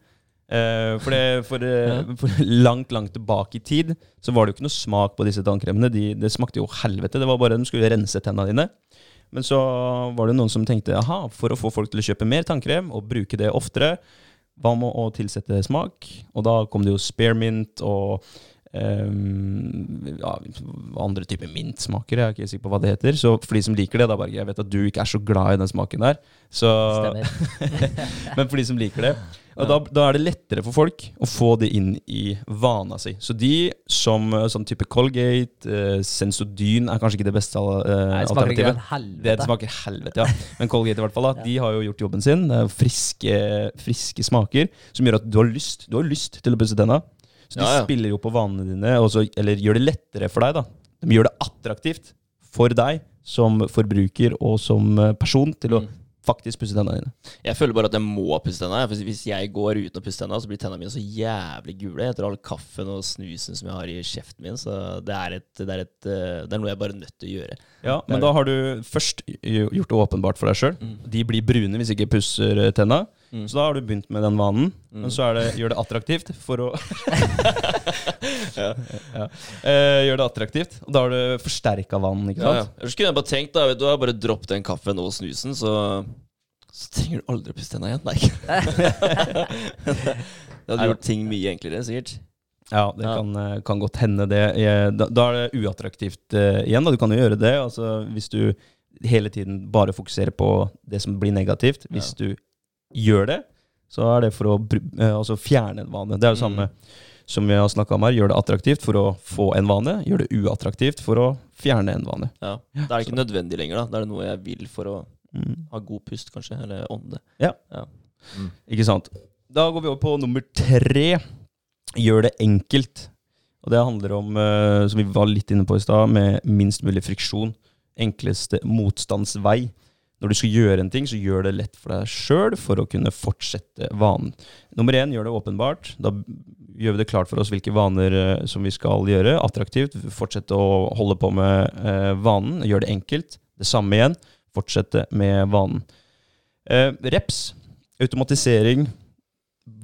Eh, for, det, for, uh, for langt, langt tilbake i tid så var det jo ikke noe smak på disse tannkremene. De, det smakte jo helvete. Det var bare de skulle rense tennene dine. Men så var det noen som tenkte aha, for å få folk til å kjøpe mer tannkrem og bruke det oftere, hva med å tilsette smak? Og da kom det jo spearmint og ehm, ja, andre typer mintsmaker. Jeg er ikke sikker på hva det heter. Så for de som liker det, da bare jeg vet at du ikke er så glad i den smaken der. Så, men for de som liker det. Og da, da er det lettere for folk å få det inn i vana si. Så de som sånn type Colgate, eh, Sensodyn er kanskje ikke det beste eh, Nei, det alternativet. Det smaker helvete, ja. Men Colgate i hvert fall, da, de har jo gjort jobben sin. Det er friske, friske smaker som gjør at du har lyst Du har lyst til å pusse tenna. Så de Ja, ja. spiller jo på vanene dine, så- eller gjør det lettere for deg. da. De gjør det attraktivt for deg som forbruker og som eh, person til å Mm. faktisk pusse tennene dine. Jeg føler bare at jeg må pusse tennene. For Hvis jeg går uten å pusse tennene, så blir tennene mine så jævlig gule etter all kaffen og snusen som jeg har i kjeften min. Så det er, et, det er, et, eh, det er noe jeg bare er nødt til å gjøre. Ja, Men da har du først gjort det åpenbart for deg sjøl. Mm. De blir brune hvis ikke pusser tennene. tenna. Mm. Så da har du begynt med den vanen. Mm. Men så det, gjør det attraktivt for å ja. Eh, Gjør det attraktivt. Og da har du forsterka vanen, ikke Ja, ja. sant? Ellers kunne jeg bare tenkt da, vet du, har bare dropp den kaffen og snusen, så, så trenger du aldri å pusse tenna igjen. Nei. det hadde gjort ting mye enklere, sikkert. Ja, det Ja. Kan, eh, kan godt hende det. Da, da er det uattraktivt uh, igjen. Da. Du kan jo gjøre det. Altså, hvis du hele tiden bare fokuserer på det som blir negativt. Hvis du gjør det, så er det for å eh, altså fjerne en vane. Det er det Mm. samme som vi har snakka om her. Gjør det attraktivt for å få en vane. Gjør det uattraktivt for å fjerne en vane. Ja. Da er det ikke nødvendig lenger. Da Da er det noe jeg vil for å Mm. ha god pust, kanskje. Eller ånde. Ikke sant? Da går vi over på nummer tre. Gjør det enkelt. Og det handler om, eh, som vi var litt inne på i stad, med minst mulig friksjon. Enkleste motstandsvei. Når du skal gjøre en ting, så gjør det lett for deg sjøl for å kunne fortsette vanen. Nummer én, gjør det åpenbart. Da gjør vi det klart for oss hvilke vaner eh, som vi skal gjøre. Attraktivt. Fortsette å holde på med eh, vanen. Gjør det enkelt. Det samme igjen. Fortsette med vanen. Eh, reps. Automatisering.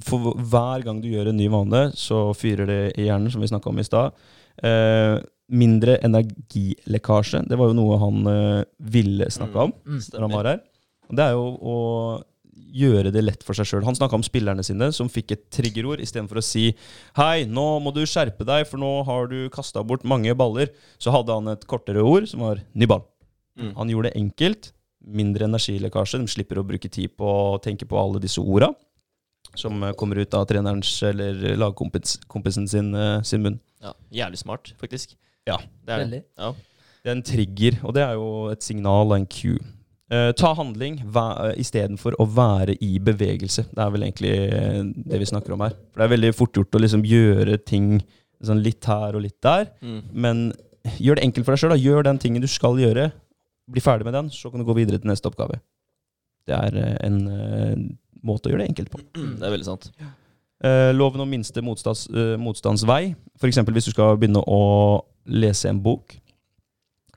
For hver gang du gjør en ny vane, så fyrer det i hjernen, som vi snakka om i stad. Mindre energilekkasje. Det var jo noe han eh, ville snakke om Mm. når han var her. Det er jo å gjøre det lett for seg sjøl. Han snakka om spillerne sine som fikk et triggerord istedenfor å si Hei, nå må du skjerpe deg, for nå har du kasta bort mange baller. Så hadde han et kortere ord som var ny ball. Mm. Han gjorde det enkelt. Mindre energilekkasje. De slipper å bruke tid på å tenke på alle disse orda som eh, kommer ut av trenerens eller lagkompisen sin, eh, sin munn. Ja, jævlig smart, faktisk. Ja. Det er. Veldig. Ja. Det er en trigger, og det er jo et signal og en cue. Eh, ta handling væ- istedenfor å være i bevegelse. Det er vel egentlig eh, det vi snakker om her. For det er veldig fort gjort å liksom gjøre ting sånn litt her og litt der. Mm. Men gjør det enkelt for deg sjøl. Gjør den tingen du skal gjøre. Bli ferdig med den, så kan du gå videre til neste oppgave. Det er eh, en uh, måte å gjøre det enkelt på. Det er veldig sant. Eh, loven om minste motstands, eh, motstandsvei. F.eks. hvis du skal begynne å lese en bok.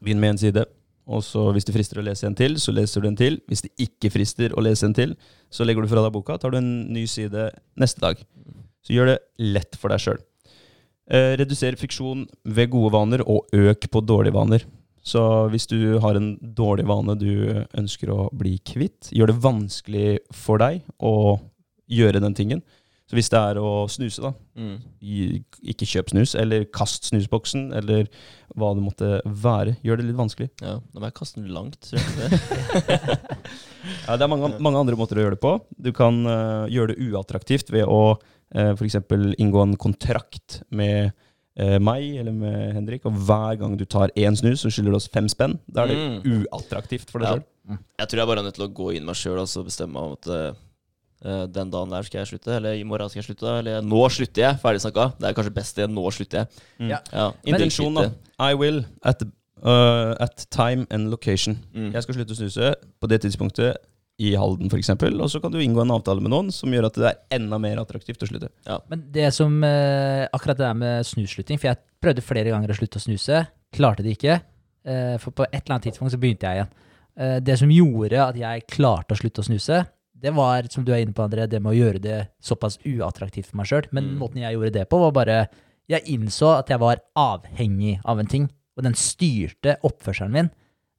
Begynn med en side. Og så hvis det frister å lese en til, så leser du en til. Hvis det ikke frister å lese en til, så legger du fra deg boka. Tar du en ny side neste dag. Så gjør det lett for deg sjøl. Eh, reduser friksjon ved gode vaner, og øk på dårlige vaner. Så hvis du har en dårlig vane du ønsker å bli kvitt, gjør det vanskelig for deg å gjøre den tingen. Så hvis det er å snuse, da, Mm. ikke kjøp snus, eller kast snusboksen, eller hva det måtte være. Gjør det litt vanskelig. Ja, Da må jeg kaste den langt. Tror jeg. Ja, det er mange, mange andre måter å gjøre det på. Du kan uh, gjøre det uattraktivt ved å uh, f.eks. inngå en kontrakt med uh, meg eller med Henrik, og hver gang du tar én snus, så skylder du oss fem spenn. Da er det Mm. uattraktivt for deg Ja. sjøl. Jeg tror jeg bare er nødt til å gå inn meg sjøl og bestemme om at eh, den dagen der skal jeg slutte, eller i morgen skal jeg slutte, eller nå slutter jeg. Ferdig snakka. Det er kanskje best det. Nå slutter jeg. Ja. Ja. Intensjon, da. I will at uh, at time and location. Mm. Jeg skal slutte å snuse på det tidspunktet i Halden f.eks., og så kan du inngå en avtale med noen som gjør at det er enda mer attraktivt å slutte. Men det som eh, Akkurat det der med snusslutting For jeg prøvde flere ganger å slutte å snuse. Klarte det ikke. Eh, for på et eller annet tidspunkt så begynte jeg igjen. Eh, det som gjorde at jeg klarte å slutte å snuse, det var, som du er inne på, André, det med å gjøre det såpass uattraktivt for meg sjøl. Men Mm. måten jeg gjorde det på, var bare Jeg innså at jeg var avhengig av en ting, og den styrte oppførselen min.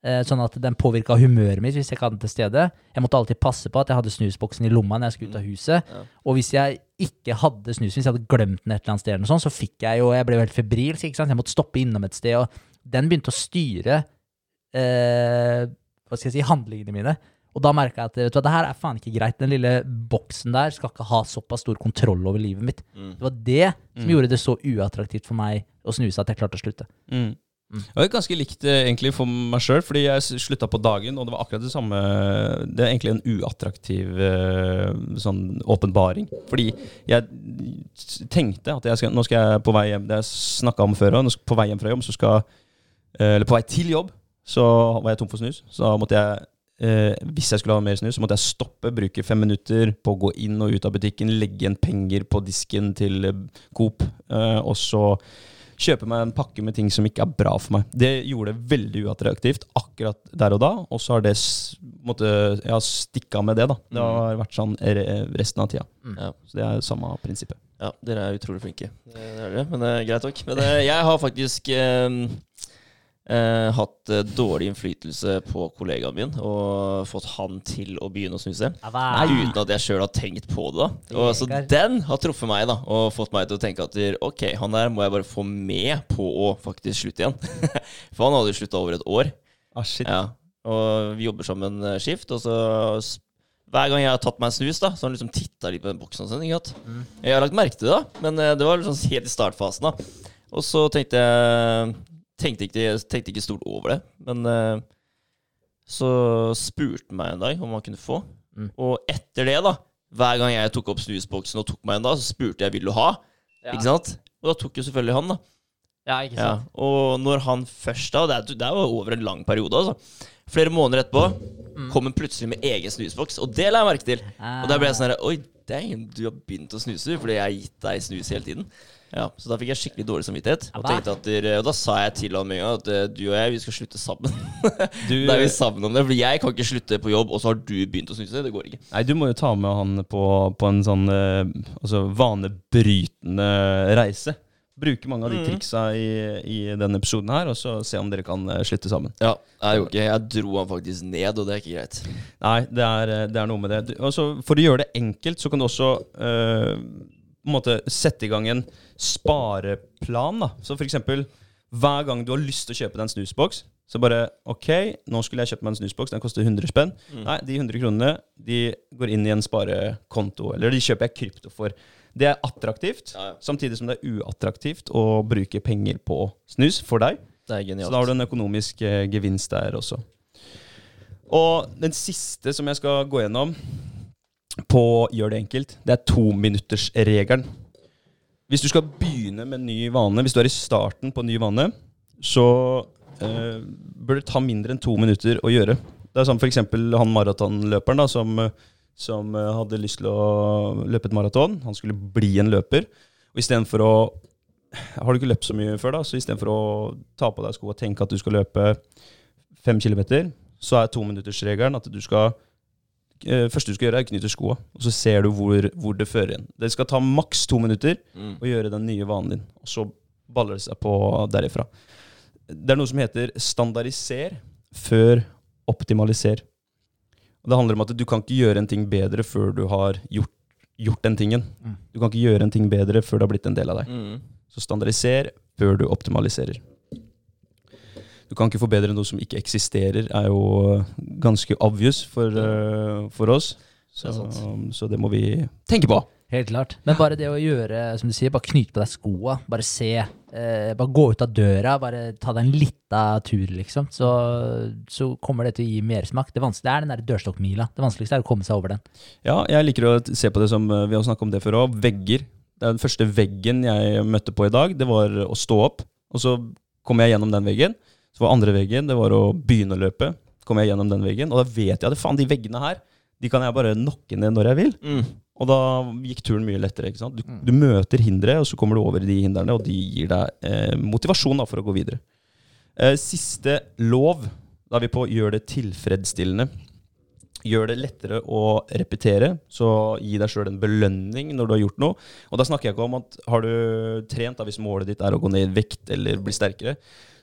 Eh, Sånn at den påvirka humøret mitt hvis jeg ikke hadde til stede. Jeg måtte alltid passe på at jeg hadde snusboksen i lomma når jeg skulle ut av huset. Ja. Og hvis jeg ikke hadde snus, hvis jeg hadde glemt den et eller annet sted, eller noe sånt, så fikk jeg jo Jeg ble jo helt febrilsk. ikke sant? Jeg måtte stoppe innom et sted, og den begynte å styre eh, Hva skal jeg si handlingene mine. Og da merka jeg at vet du hva, det her er faen ikke greit. Den lille boksen der skal ikke ha såpass stor kontroll over livet mitt. Mm. Det var det som Mm. gjorde det så uattraktivt for meg å snuse at jeg klarte å slutte. Mm. Mm. Det var ganske likt eh, egentlig for meg sjøl, fordi jeg slutta på dagen, og det var akkurat det samme Det er egentlig en uattraktiv eh, sånn åpenbaring. Fordi jeg tenkte at jeg skal, nå skal jeg på vei hjem Det jeg snakka om før òg. På vei hjem fra jobb, så skal eh, Eller på vei til jobb, så var jeg tom for snus. Så da måtte jeg eh, hvis jeg skulle ha mer snus, så måtte jeg stoppe, bruke fem minutter på å gå inn og ut av butikken, legge igjen penger på disken til eh, Coop, eh, og så kjøpe meg en pakke med ting som ikke er bra for meg. Det gjorde det veldig uattraktivt akkurat der og da, og så har det måtte, jeg har stikka med det. da. Det har vært sånn resten av tida. Mm. Ja. Så det er samme prinsippet. Ja, dere er utrolig flinke. Det det er det, men det er greit nok. Men eh, jeg har faktisk eh, eh, hatt eh, dårlig innflytelse på kollegaen min og fått han til å begynne å snuse. Nei. Uten at jeg sjøl har tenkt på det. da og, Så den har truffet meg da og fått meg til å tenke at ok, han der må jeg bare få med på å faktisk slutte igjen. For han hadde jo slutta over et år. Ah, shit. Ja, og vi jobber sammen eh, skift, og så hver gang jeg har tatt meg en snus, da, så har han liksom titta litt på den boksen. sånn, ikke? Mm. Jeg har lagt merke til det, da, men eh, det var liksom helt i startfasen. da. Og så tenkte jeg tenkte ikke, tenkte ikke stort over det, men uh, så spurte han meg en dag om han kunne få. Mm. Og etter det, da, hver gang jeg tok opp snusboksen og tok meg en, da, så spurte jeg vil du ha. Ikke sant? Og da tok jo selvfølgelig han, da. Ja, ikke Ja, og når han først da, det er, det var over en lang periode, altså. Flere måneder etterpå Mm. kom han plutselig med egen snusboks, og det la jeg merke til. Ah. Og da ble jeg sånn her Oi, dang, du har begynt å snuse fordi jeg har gitt deg snus hele tiden. Ja, Så da fikk jeg skikkelig dårlig samvittighet. Og, dere- og da sa jeg til han med en gang at eh, du og jeg, vi skal slutte sammen. Du, da er vi sammen om det. For jeg kan ikke slutte på jobb, og så har du begynt å snuse. Det går ikke. Nei, du må jo ta med han på, på en sånn eh, altså vanebrytende reise. Bruke mange av de Mhm. triksa i, i denne episoden her, og så se om dere kan eh, slutte sammen. Ja, jeg gjorde ikke Jeg dro han faktisk ned, og det er ikke greit. Nei, det er, det er noe med det. Du- Altså, for å gjøre det enkelt, så kan du også øh, på en måte sette i gang en spareplan. da. Så for eksempel, hver gang du har lyst til å kjøpe deg en snusboks, så bare OK, nå skulle jeg kjøpt meg en snusboks, den koster 100 spenn. Mm. Nei, de 100 kronene de går inn i en sparekonto, eller de kjøper jeg krypto for. Det er attraktivt, Ja, ja. samtidig som det er uattraktivt å bruke penger på snus for deg. Det er genialt. Så da har du en økonomisk eh, gevinst der også. Og den siste som jeg skal gå gjennom på Gjør det enkelt, det er tominuttersregelen. Hvis du skal begynne med en ny vane, hvis du er i starten på en ny vane, så eh, bør det ta mindre enn to minutter å gjøre. Det er som f.eks. han maratonløperen som, som eh, hadde lyst til å løpe et maraton. Han skulle bli en løper. Og istedenfor å Har du ikke løpt så mye før, da, så istedenfor å ta på deg sko og tenke at du skal løpe fem kilometer, så er tominuttersregelen at du skal eh, første du skal gjøre, er å knytte skoa. Og så ser du hvor, hvor det fører igjen. Det skal ta maks to minutter Mm. å gjøre den nye vanen din. Og så baller det seg på derifra. Det er noe som heter standardiser før optimaliser. Og det handler om at du kan ikke gjøre en ting bedre før du har gjort, gjort den tingen. Mm. Du kan ikke gjøre en ting bedre før det har blitt en del av deg. Mm. Så standardiser før du optimaliserer. Du kan ikke forbedre noe som ikke eksisterer, er jo øh, ganske obvious for, øh, for oss. Så, Det er så det må vi tenke på. Helt klart. Men bare det å gjøre, som du sier, bare knyte på deg skoa, bare se, eh, bare gå ut av døra, bare ta deg en lita tur, liksom, så, så kommer det til å gi mersmak. Det, vanskeligste er den der dørstokkmila. Det vanskeligste er å komme seg over den. Ja, jeg liker å se på det som øh, Vi har snakket om det før òg. Vegger. Det er den første veggen jeg møtte på i dag. Det var å stå opp. Og så kom jeg gjennom den veggen. Så var andre veggen det var å begynne å løpe. Kom jeg gjennom den veggen, og da vet jeg at faen, de veggene her de kan jeg bare nokke ned når jeg vil. Mm. Og da gikk turen mye lettere. ikke sant? Du, Mm. du møter hindre, og så kommer du over de hindrene, og de gir deg eh, motivasjon da, for å gå videre. Eh, siste lov, da er vi på gjør det tilfredsstillende. Gjør det lettere å repetere, så gi deg sjøl en belønning når du har gjort noe. Og da snakker jeg ikke om at har du trent, da, hvis målet ditt er å gå ned i vekt eller bli sterkere,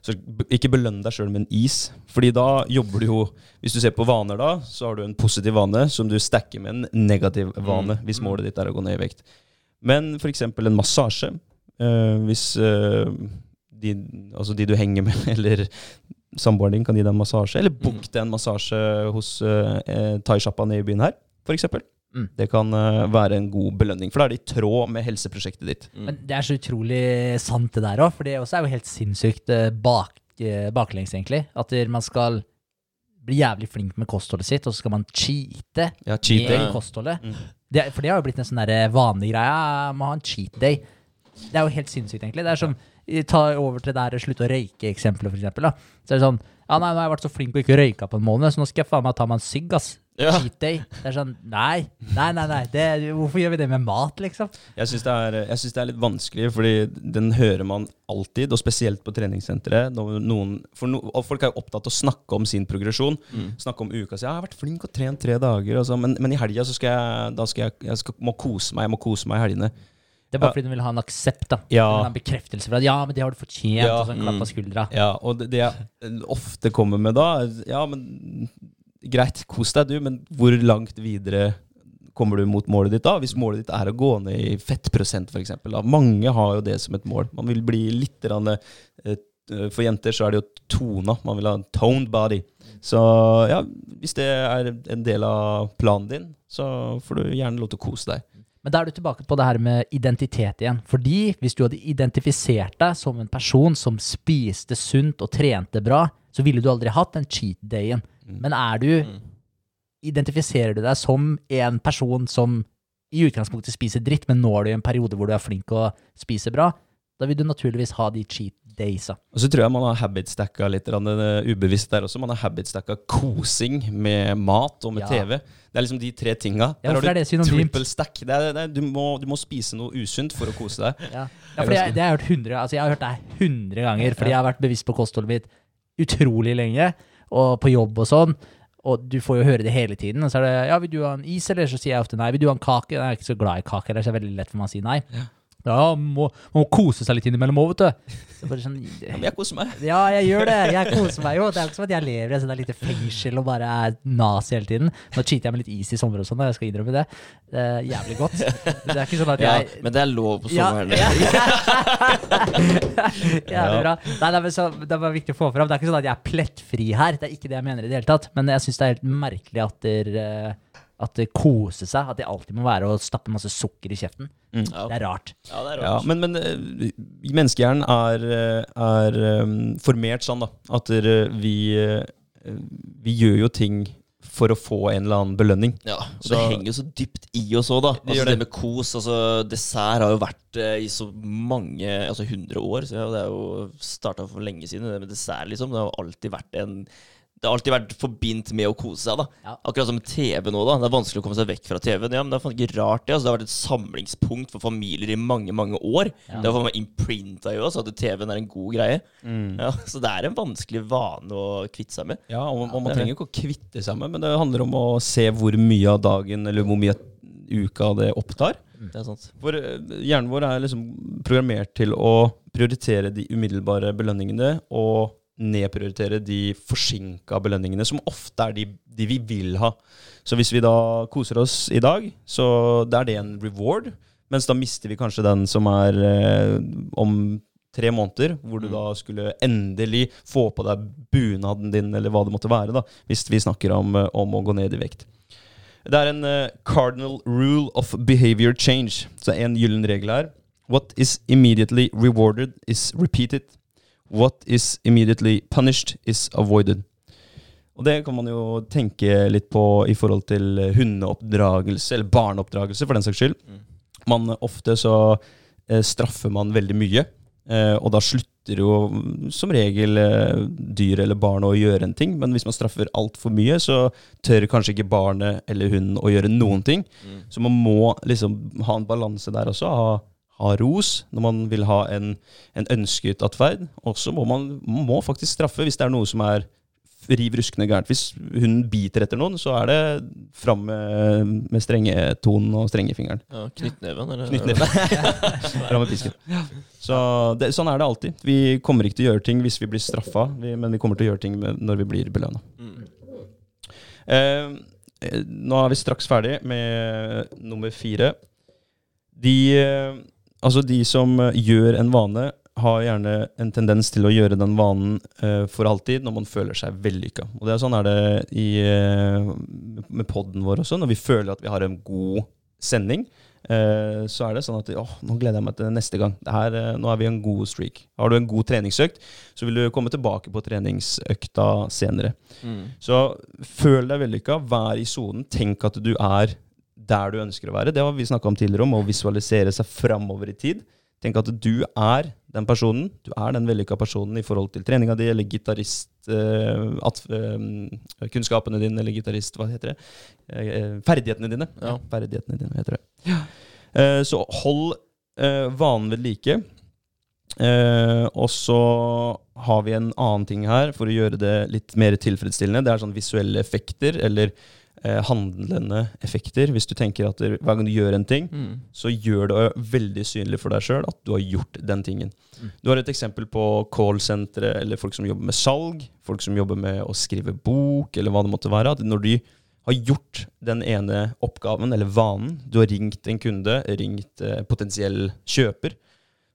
så ikke belønn deg sjøl med en is. Fordi da jobber du jo Hvis du ser på vaner da, så har du en positiv vane som du stacker med en negativ vane, hvis målet ditt er å gå ned i vekt. Men f.eks. en massasje. eh, hvis eh, de, altså de du henger med, eller samboeren din kan gi deg en massasje, eller book deg en massasje hos uh, thaisjappa nede i byen her, f.eks. Mm. Det kan eh, være en god belønning, for da er det i tråd med helseprosjektet ditt. Men det er så utrolig sant det der òg, for det også er jo helt sinnssykt eh, bak, eh, baklengs, egentlig. At man skal bli jævlig flink med kostholdet sitt, og så skal man cheate Ja, cheat med kostholdet. Mm. Det, for det har jo blitt en sånn vanlig greie. Ja, må ha en cheat day. Det er jo helt sinnssykt, egentlig. Det er som Ta over til det her slutt å røyke-eksempelet, for eksempel. Da. Så er det sånn Ja, nei, nå har jeg vært så flink og ikke røyka på en måned, så nå skal jeg faen meg ta meg en sigg, ass. Ja. Cheat day. Det er sånn Nei, nei, nei. nei. Det, hvorfor gjør vi det med mat, liksom? Jeg syns det, det er litt vanskelig, fordi den hører man alltid, og spesielt på treningssenteret. Noen, for no, og folk er jo opptatt av å snakke om sin progresjon. Mm. Snakke om uka si. 'Jeg har vært flink og trent tre dager', og så, men, men i helga så skal jeg, da skal jeg, jeg skal, må kose meg. Jeg må kose meg i helgene. Det er bare Ja. fordi du vil ha en aksept, da. Ja. Vil ha En bekreftelse for at 'ja, men det har du fortjent', Ja. og sånn en klapp Mm. på skuldra. Ja, og det, det jeg ofte kommer med da, ja, men greit, kos deg du, men hvor langt videre kommer du mot målet ditt da? Hvis målet ditt er å gå ned i fettprosent, eksempel. Mange har jo det som et mål. Man vil bli litt grann, eh, For jenter så er det jo tona. Man vil ha en toned body. Så ja, hvis det er en del av planen din, så får du gjerne lov til å kose deg. Men da er du tilbake på det her med identitet igjen. Fordi hvis du hadde identifisert deg som en person som spiste sunt og trente bra, så ville du aldri hatt den cheat dayen. Men er du Mm. Identifiserer du deg som en person som i utgangspunktet spiser dritt, men når du i en periode hvor du er flink og spiser bra, da vil du naturligvis ha de cheat daysa. Og så tror jeg man har habit-stacka litt eh, ubevisst der også. Man har habit-stacka kosing med mat og med Ja. TV. Det er liksom de tre tinga. Ja, Der har er du det triple stack. Det er, det er, du, må, du må spise noe usunt for å kose deg. Ja, ja for det, det har jeg hørt hundre Altså, jeg har hørt det hundre ganger, fordi jeg har vært bevisst på kostholdet mitt utrolig lenge, og på jobb og sånn. Og du får jo høre det hele tiden. Og så er det ja, vil du ha en is, eller? Så sier jeg ofte nei. Vil du ha en kake? Jeg er ikke så glad i kake, ellers er det veldig lett for meg å si nei. Ja. Ja, man må, må kose seg litt innimellom òg, vet du. Bare sånn, Ja, men jeg koser meg. ja, jeg gjør det. Jeg koser meg jo. Det er ikke som at jeg lever i et sånt lite fengsel og bare er nazi hele tiden. Nå cheater jeg med litt is i sommer og sånn, jeg skal innrømme det. Det er jævlig godt. Det er ikke sånn at Ja, men det er lov på sommeren. ja. Jævlig bra. Nei, det, er så, det var viktig å få fram. Det er ikke sånn at jeg er plettfri her. Det er ikke det jeg mener i det hele tatt. Men jeg syns det er helt merkelig at dere eh, at det koser seg. At det alltid må være å stappe masse sukker i kjeften. Ja. Det er rart. ja, det er Ja, men, men eh, menneskehjernen er, eh, er um, formert sånn da, at eh, vi, eh, vi gjør jo ting for å få en eller annen belønning. Ja, og Så- Det henger jo så dypt i oss òg, da. Det Altså, det. det. med kos. altså Dessert har jo vært eh, i så mange Altså 100 år. Så ja, det er jo starta for lenge siden, det med dessert, liksom. Det har jo alltid vært en det har alltid vært forbindt med å kose seg. da Ja. Akkurat som TV nå. da Det er vanskelig å komme seg vekk fra TV-en. Ja, men Det er ikke rart, det. Altså, det har vært et samlingspunkt for familier i mange mange år. Ja. Det meg imprinta i oss at TV-en er en god greie. Ja, Så det er en vanskelig vane å kvitte seg med. Ja, og, og man trenger jo ikke å kvitte seg med, men det handler om å se hvor mye av dagen eller hvor mye av uka det opptar. Det er sant. For eh, hjernen vår er liksom programmert til å prioritere de umiddelbare belønningene og nedprioritere de forsinka belønningene, som ofte er de, de vi vil ha. Så hvis vi da koser oss i dag, så da er det en reward, mens da mister vi kanskje den som er eh, om tre måneder, hvor du da skulle endelig få på deg bunaden din, eller hva det måtte være, da, hvis vi snakker om, eh, om å gå ned i vekt. Det er en eh, cardinal rule of behavior change. Så en gyllen regel her. What is immediately rewarded is repeated. What is immediately punished is avoided. Og det kan man jo tenke litt på i forhold til hundeoppdragelse, eller barneoppdragelse for den saks skyld. Mm. Man, ofte så eh, straffer man veldig mye. Eh, og da slutter jo mm, som regel eh, dyr eller barn å gjøre en ting. Men hvis man straffer altfor mye, så tør kanskje ikke barnet eller hunden å gjøre noen ting. Mm. Så man må liksom ha en balanse der også. Ha, ha ros når man vil ha en, en ønsket atferd. Og så må man, må faktisk straffe hvis det er noe som er riv ruskende gærent. Hvis hun biter etter noen, så er det fram med, med strengetonen og strengefingeren. Ja, Knyttneven, eller? Knyttneven. Fram med pisken. Så det, sånn er det alltid. Vi kommer ikke til å gjøre ting hvis vi blir straffa, men vi kommer til å gjøre ting når vi blir belønna. Mm. Eh, eh, nå er vi straks ferdig med nummer fire. De, eh, altså de som eh, gjør en vane, har gjerne en tendens til å gjøre den vanen uh, for alltid når man føler seg vellykka. Og det er sånn er det i, uh, med poden vår også. Når vi føler at vi har en god sending, uh, så er det sånn at åh, nå gleder jeg meg til neste gang. Det her, nå er vi en god streak. Har du en god treningsøkt, så vil du komme tilbake på treningsøkta senere. Mm. Så føl deg vellykka, vær i sonen. Tenk at du er der du ønsker å være. Det har vi snakka om tidligere, om å visualisere seg framover i tid. Tenk at du er den personen. Du er den vellykka personen i forhold til treninga di, eller gitaristkunnskapene eh, eh, dine, eller gitarist Hva heter det? Eh, ferdighetene dine. Ja. Ferdighetene dine, heter det. Eh, så hold eh, vanen ved like. Eh, og så har vi en annen ting her for å gjøre det litt mer tilfredsstillende. Det er sånn visuelle effekter, eller eh, handlende effekter. Hvis du tenker at hver gang du gjør en ting, Mm. så gjør det veldig synlig for deg sjøl at du har gjort den tingen. Mm. Du har et eksempel på callsentre eller folk som jobber med salg, folk som jobber med å skrive bok, eller hva det måtte være. At når de har gjort den ene oppgaven, eller vanen, du har ringt en kunde, ringt eh, potensiell kjøper,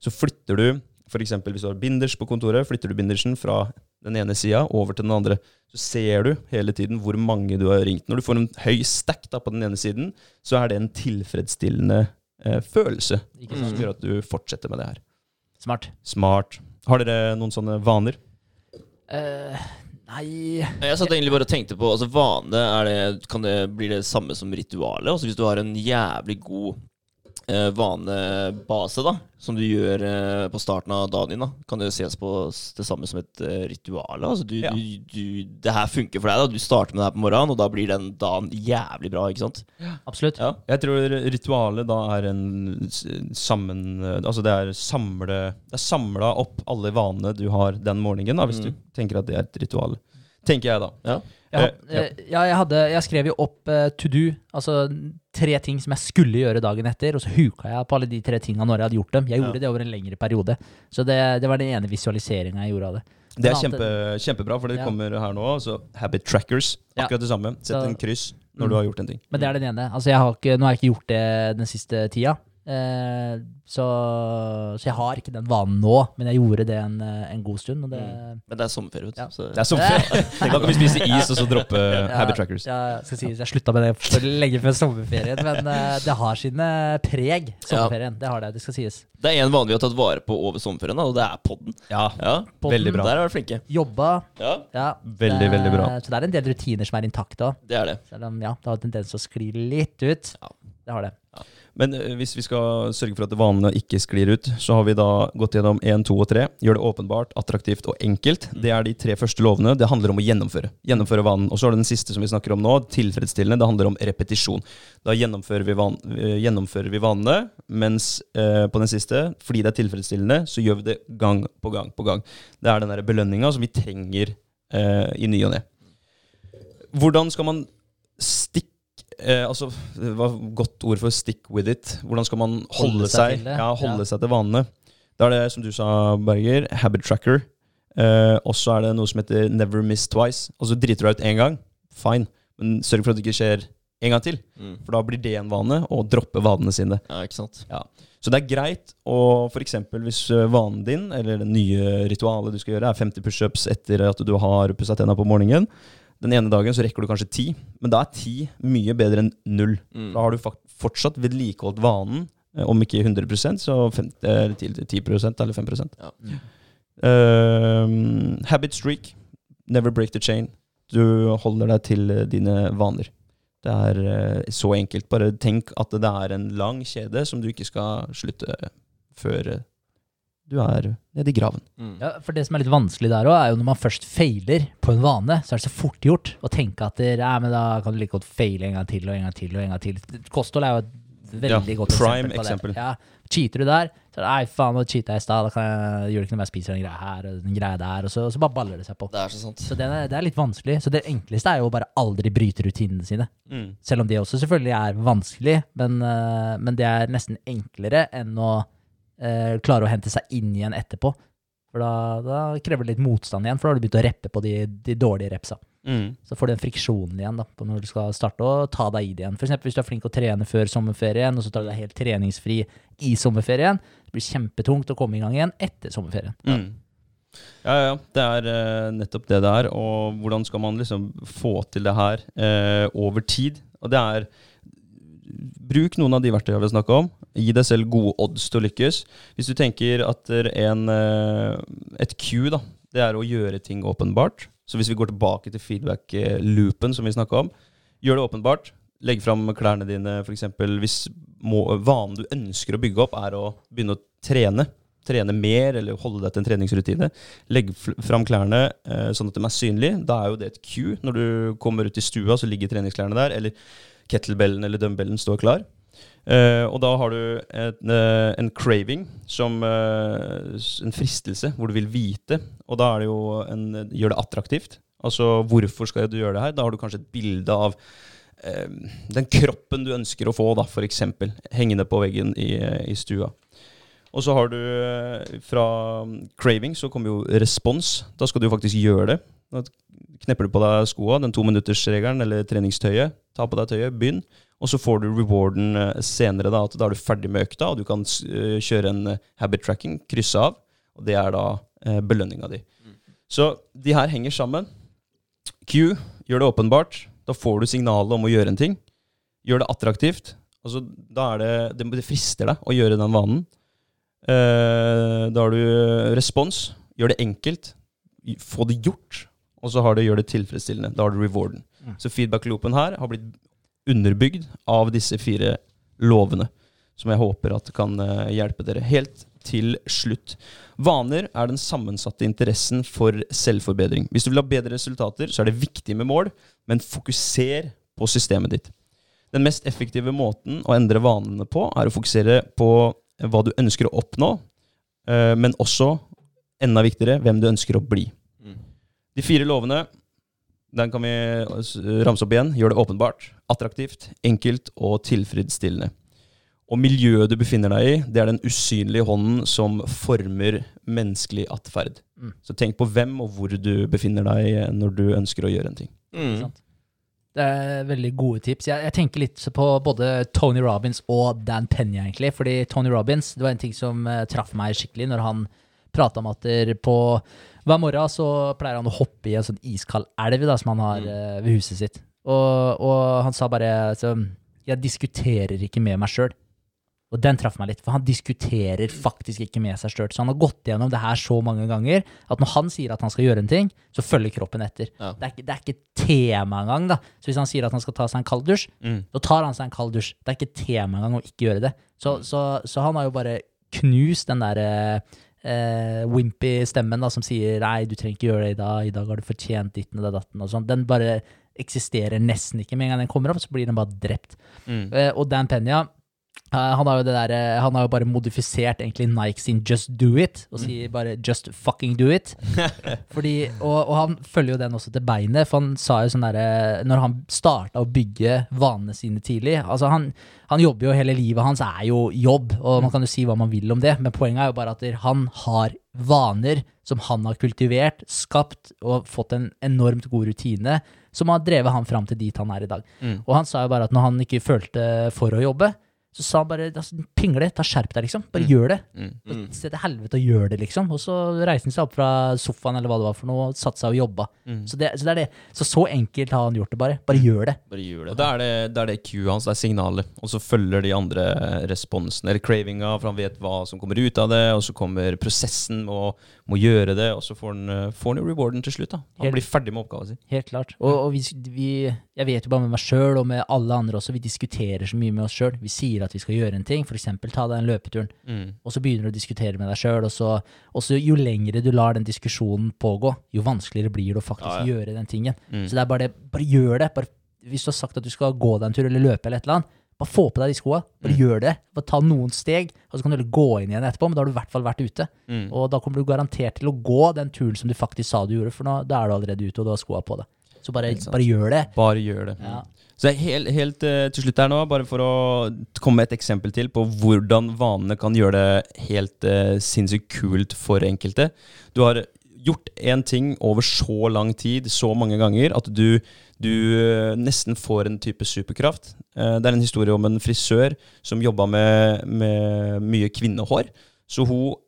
så flytter du f.eks. hvis du har binders på kontoret, flytter du bindersen fra den ene sida over til den andre. Så ser du hele tiden hvor mange du har ringt. Når du får en høy stack da, på den ene siden, så er det en tilfredsstillende eh, følelse Ikke som gjør at du fortsetter med det her. Smart. Smart. Har dere noen sånne vaner? Uh, nei Jeg satt egentlig bare og tenkte på altså Vane, er det, kan det bli det samme som ritualet? Altså Hvis du har en jævlig god eh, vanebase da som du gjør eh, på starten av dagen din, da kan det ses på det samme som et eh, ritual? Altså du, Ja. du, du, det her funker for deg. da Du starter med det her på morgenen, og da blir den dagen jævlig bra. ikke sant? Absolutt. Ja. Jeg tror ritualet da er en s- sammen... Altså det er samle Det er samla opp alle vanene du har den morgenen, da, hvis Mm. du tenker at det er et ritual. Tenker jeg, da. Ja. Jeg, had, Eh, ja. jeg, hadde, jeg skrev jo opp eh, to do, altså tre ting som jeg skulle gjøre dagen etter, og så huka jeg på alle de tre tinga når jeg hadde gjort dem. Jeg gjorde Ja. det over en lengre periode. Så det, det var den ene visualiseringa jeg gjorde av det. Det er kjempe, kjempebra, for det Ja. kommer her nå. Altså habit trackers. Akkurat det samme. Sett Så- en kryss når Mm. du har gjort en ting. Men det er den ene. Altså, jeg har ikke, nå har jeg ikke gjort det den siste tida. Eh, så, så jeg har ikke den vanen nå, men jeg gjorde det en, eh, en god stund. Og det, Men det er sommerferie, vet du. Ja. Så, Det er sommerferie. da kan vi spise is og så droppe Ja, habit trackers. Ja, skal sies, jeg slutta med det for lenge før sommerferien, men uh, det har sine preg, sommerferien. Det har det, det skal sies. Det er en vane vi har tatt vare på over sommerferien, og det er podden. Ja, Ja, Podden, Veldig bra. Der har vært flinke. Jobba. Ja, Ja, Veldig, det, veldig bra. Så det er en del rutiner som er intakte òg. det er det. Selv om ja, det har tendens til å skli litt ut. Ja. Det har det. Men eh, hvis vi skal sørge for at vanene ikke sklir ut, så har vi da gått gjennom 1, 2 og 3. Gjør det åpenbart, attraktivt og enkelt. Det er de tre første lovene. Det handler om å gjennomføre. Gjennomføre vanen. Og så er det den siste som vi snakker om nå, tilfredsstillende. Det handler om repetisjon. Da gjennomfører vi, van, eh, gjennomfører vi vanene, mens eh, på den siste, fordi det er tilfredsstillende, så gjør vi det gang på gang på gang. Det er den derre belønninga som vi trenger eh, i ny og ne. Hvordan skal man stikke eh, altså, Det var et godt ord for 'stick with it'. Hvordan skal man holde, Holde seg til ja, holde ja. seg til vanene? Da er det, som du sa, Berger, habit tracker. Eh, og så er det noe som heter 'never miss twice'. Altså driter du deg ut én gang, fine, men sørg for at det ikke skjer en gang til. Mm. For da blir det en vane, å droppe vanene sine. Ja, ikke sant? Så det er greit å f.eks. hvis vanen din, eller det nye ritualet du skal gjøre, er 50 pushups etter at du har pussa tenna på morgenen. Den ene dagen så rekker du kanskje ti, men da er ti mye bedre enn null. Mm. Da har du fortsatt vedlikeholdt vanen, eh, om ikke 100% så 50, eller 10, 10 eller 5 Ja. uh, Habit streak. Never break the chain. Du holder deg til eh, dine vaner. Det er uh, så enkelt. Bare tenk at det er en lang kjede som du ikke skal slutte før du er nede i graven. Ja, for det som er litt vanskelig der òg, er jo når man først feiler på en vane, så er det så fort gjort å tenke at det, ja, men da kan du like godt feile en gang til og en gang til og en gang til. Kosthold er jo et veldig Ja, godt prime eksempel på eksempel. det. Ja, cheater du der, så er det nei, faen, nå cheata jeg i stad, da kan jeg, gjør det ikke noe om jeg spiser den greia her og den greia der, og så, og så bare baller det seg på. Det er så sant. Så det er, det er litt vanskelig. Så det enkleste er jo å bare aldri bryte rutinene sine. Mm. Selv om det også selvfølgelig er vanskelig, men, eh, men det er nesten enklere enn å eh, klare å hente seg inn igjen etterpå. For da, da krever det litt motstand igjen, for da har du begynt å reppe på de, de dårlige repsa. Mm. Så får du den friksjonen igjen da, på når du skal starte å ta deg i det igjen. Eksempel hvis du er flink å trene før sommerferien, og så tar du deg helt treningsfri i sommerferien. Det blir kjempetungt å komme i gang igjen etter sommerferien. Mm. Ja, ja, ja. Det er uh, nettopp det det er. Og hvordan skal man liksom få til det her uh, over tid? Og det er Bruk noen av de verktøyene vi har snakka om. Gi deg selv gode odds til å lykkes. Hvis du tenker at en, eh, et Q, da, det er å gjøre ting åpenbart. Så hvis vi går tilbake til feedback-loopen som vi snakka om, gjør det åpenbart. Legg fram klærne dine, f.eks. Hvis må, vanen du ønsker å bygge opp, er å begynne å trene. Trene mer, eller holde deg til en treningsrutine. Legg fram klærne eh, sånn at de er synlige. Da er jo det et Q. Når du kommer ut i stua, så ligger treningsklærne der. Eller kettlebellen eller dumbbellen står klar. Uh, og da har du en, uh, en craving, som uh, en fristelse, hvor du vil vite. Og da det en, gjør det attraktivt. Altså, hvorfor skal du gjøre det her? Da har du kanskje et bilde av eh, den kroppen du ønsker å få, da, eksempel, hengende på veggen i, i stua. Og så har du eh, fra craving så kommer jo respons. Da skal du faktisk gjøre det. Da knepper du på deg skoa, den tominuttersregelen eller treningstøyet. Ta på deg tøyet, begynn. Og så får du rewarden eh, senere. Da at da er du ferdig med økta, og du kan eh, kjøre en habit tracking, krysse av. Og det er da eh, belønninga di. Så de her henger sammen. Q, gjør det åpenbart. Da får du signalet om å gjøre en ting. Gjør det attraktivt. Altså, da er det, det, det frister deg å gjøre den vanen. Eh, da har du respons. Gjør det enkelt. Få det gjort. Og så har du gjør det tilfredsstillende. Da har du rewarden. Mm. Så feedback-loopen her har blitt underbygd av disse fire lovene, som jeg håper at kan eh, hjelpe dere. Helt til slutt. Vaner er den sammensatte interessen for selvforbedring. Hvis du vil ha bedre resultater, så er det viktig med mål, men fokuser på systemet ditt. Den mest effektive måten å endre vanene på, er å fokusere på hva du ønsker å oppnå, eh, men også, enda viktigere, hvem du ønsker å bli. Mm. De fire lovene, den kan vi ramse opp igjen. Gjør det åpenbart, attraktivt, enkelt og tilfredsstillende. Og miljøet du befinner deg i, det er den usynlige hånden som former menneskelig atferd. Mm. Så tenk på hvem og hvor du befinner deg når du ønsker å gjøre en ting. Mm. Det er veldig gode tips. Jeg, jeg tenker litt på både Tony Robbins og Dan Penny, egentlig. Fordi Tony Robbins, det var en ting som uh, traff meg skikkelig når han prata om at på hver morgen så pleier han å hoppe i en sånn iskald elv da, som han har eh, ved huset sitt. Og, og han sa bare så, Jeg diskuterer ikke med meg sjøl. Og den traff meg litt, for han diskuterer faktisk ikke med seg sjøl. Så han har gått gjennom det her så mange ganger at når han sier at han skal gjøre en ting, så følger kroppen etter. Ja. Det, er ikke, det er ikke tema engang. da. Så hvis han sier at han skal ta seg en kald dusj, så tar han seg en kald dusj. Det er ikke tema engang å ikke gjøre det. Så, så, så han har jo bare knust den der eh, wimpy stemmen da, som sier nei, du trenger ikke gjøre det i dag, i dag har du fortjent ditten og datten og sånn. Den bare eksisterer nesten ikke. Med en gang den kommer opp, så blir den bare drept. Eh, og Dan Penya, eh, han har jo det der, eh, han har jo bare modifisert egentlig Nike sin 'just do it', og sier bare 'just fucking do it'. Fordi, og, og han følger jo den også til beinet, for han sa jo sånn derre Når han starta å bygge vanene sine tidlig Altså, han, han jobber jo hele livet hans er jo jobb, og man kan jo si hva man vil om det, men poenget er jo bare at han har vaner som han har kultivert, skapt og fått en enormt god rutine, som har drevet han fram til dit han er i dag. Mm. Og han sa jo bare at når han ikke følte for å jobbe, så sa han bare altså, pingle, ta skjerp deg, liksom. Bare Mm. gjør det. Mm. Mm. Se til helvete og gjør det, liksom. Og så reiste han seg opp fra sofaen eller hva det var for noe, og satte seg og jobba. Mm. Så, det, så det er det. Så så enkelt har han gjort det, bare. Bare gjør det. Bare gjør Og det. da er det, da er det Q hans, det er signalet. Og så følger de andre responsene, eller cravinga, for han vet hva som kommer ut av det. Og så kommer prosessen og må gjøre det, og så får han, eh, får han jo rewarden til slutt. da. Han Helt- blir ferdig med oppgaven sin. Helt klart. Og, og vi, vi, jeg vet jo bare med meg sjøl og med alle andre også, vi diskuterer så mye med oss sjøl. Vi sier at at vi skal gjøre en ting, f.eks. ta den løpeturen, Mm. og så begynner du å diskutere med deg sjøl, og så og så jo lengre du lar den diskusjonen pågå, jo vanskeligere blir det å faktisk Ja, ja. gjøre den tingen. Mm. Så det er bare det, bare gjør det. Bare, hvis du har sagt at du skal gå deg en tur eller løpe eller et eller annet, bare få på deg de skoa. Bare Mm. gjør det. Bare ta noen steg, og så kan du gå inn igjen etterpå, men da har du i hvert fall vært ute. Mm. Og da kommer du garantert til å gå den turen som du faktisk sa du gjorde, for nå, da er du allerede ute, og du har skoa på deg. Så bare, bare gjør det. Bare gjør det. Ja. Så helt, helt eh, til slutt her nå, bare for å komme med et eksempel til på hvordan vanene kan gjøre det helt uh, sinnssykt kult for enkelte. Du har gjort én ting over så lang tid, så mange ganger, at du, du eh, nesten får en type superkraft. Uh, det er en historie om en frisør som jobba med, med mye kvinnehår. Så hun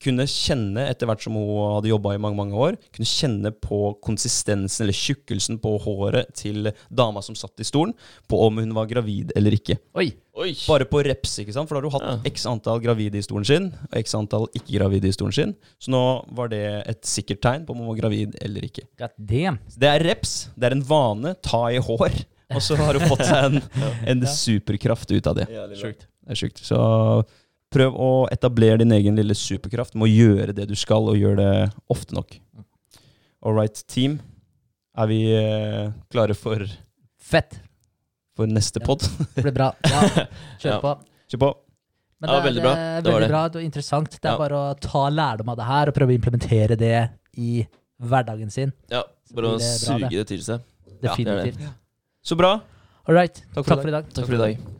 kunne kjenne, etter hvert som hun hadde jobba i mange mange år, kunne kjenne på konsistensen eller tjukkelsen på håret til dama som satt i stolen, på om hun var gravid eller ikke. Oi! Oi! Bare på reps, ikke sant? For da har du hatt Ja. x antall gravide i stolen sin, og x antall ikke-gravide i stolen sin. Så nå var det et sikkert tegn på om hun var gravid eller ikke. God damn. Det er reps, det er en vane, ta i hår, og så har hun fått seg en, en superkraft ut av det. Sjukt. Det er sjukt. Så prøv å etablere din egen lille superkraft med å gjøre det du skal, og gjøre det ofte nok. All right, team. Er vi eh, klare for, Fett. for neste Ja. pod? Det ble bra. Ja, kjør Ja. på. Kjør på. Men Ja, det er veldig bra. eh, Det var veldig det. bra og interessant. Det er Ja. bare å ta lærdom av det her og prøve å implementere det i hverdagen sin. Ja, bare å det bra, suge det til seg. Ja, det er det. Definitivt. Så bra. All right. Takk for i Takk for i dag. Takk for i dag.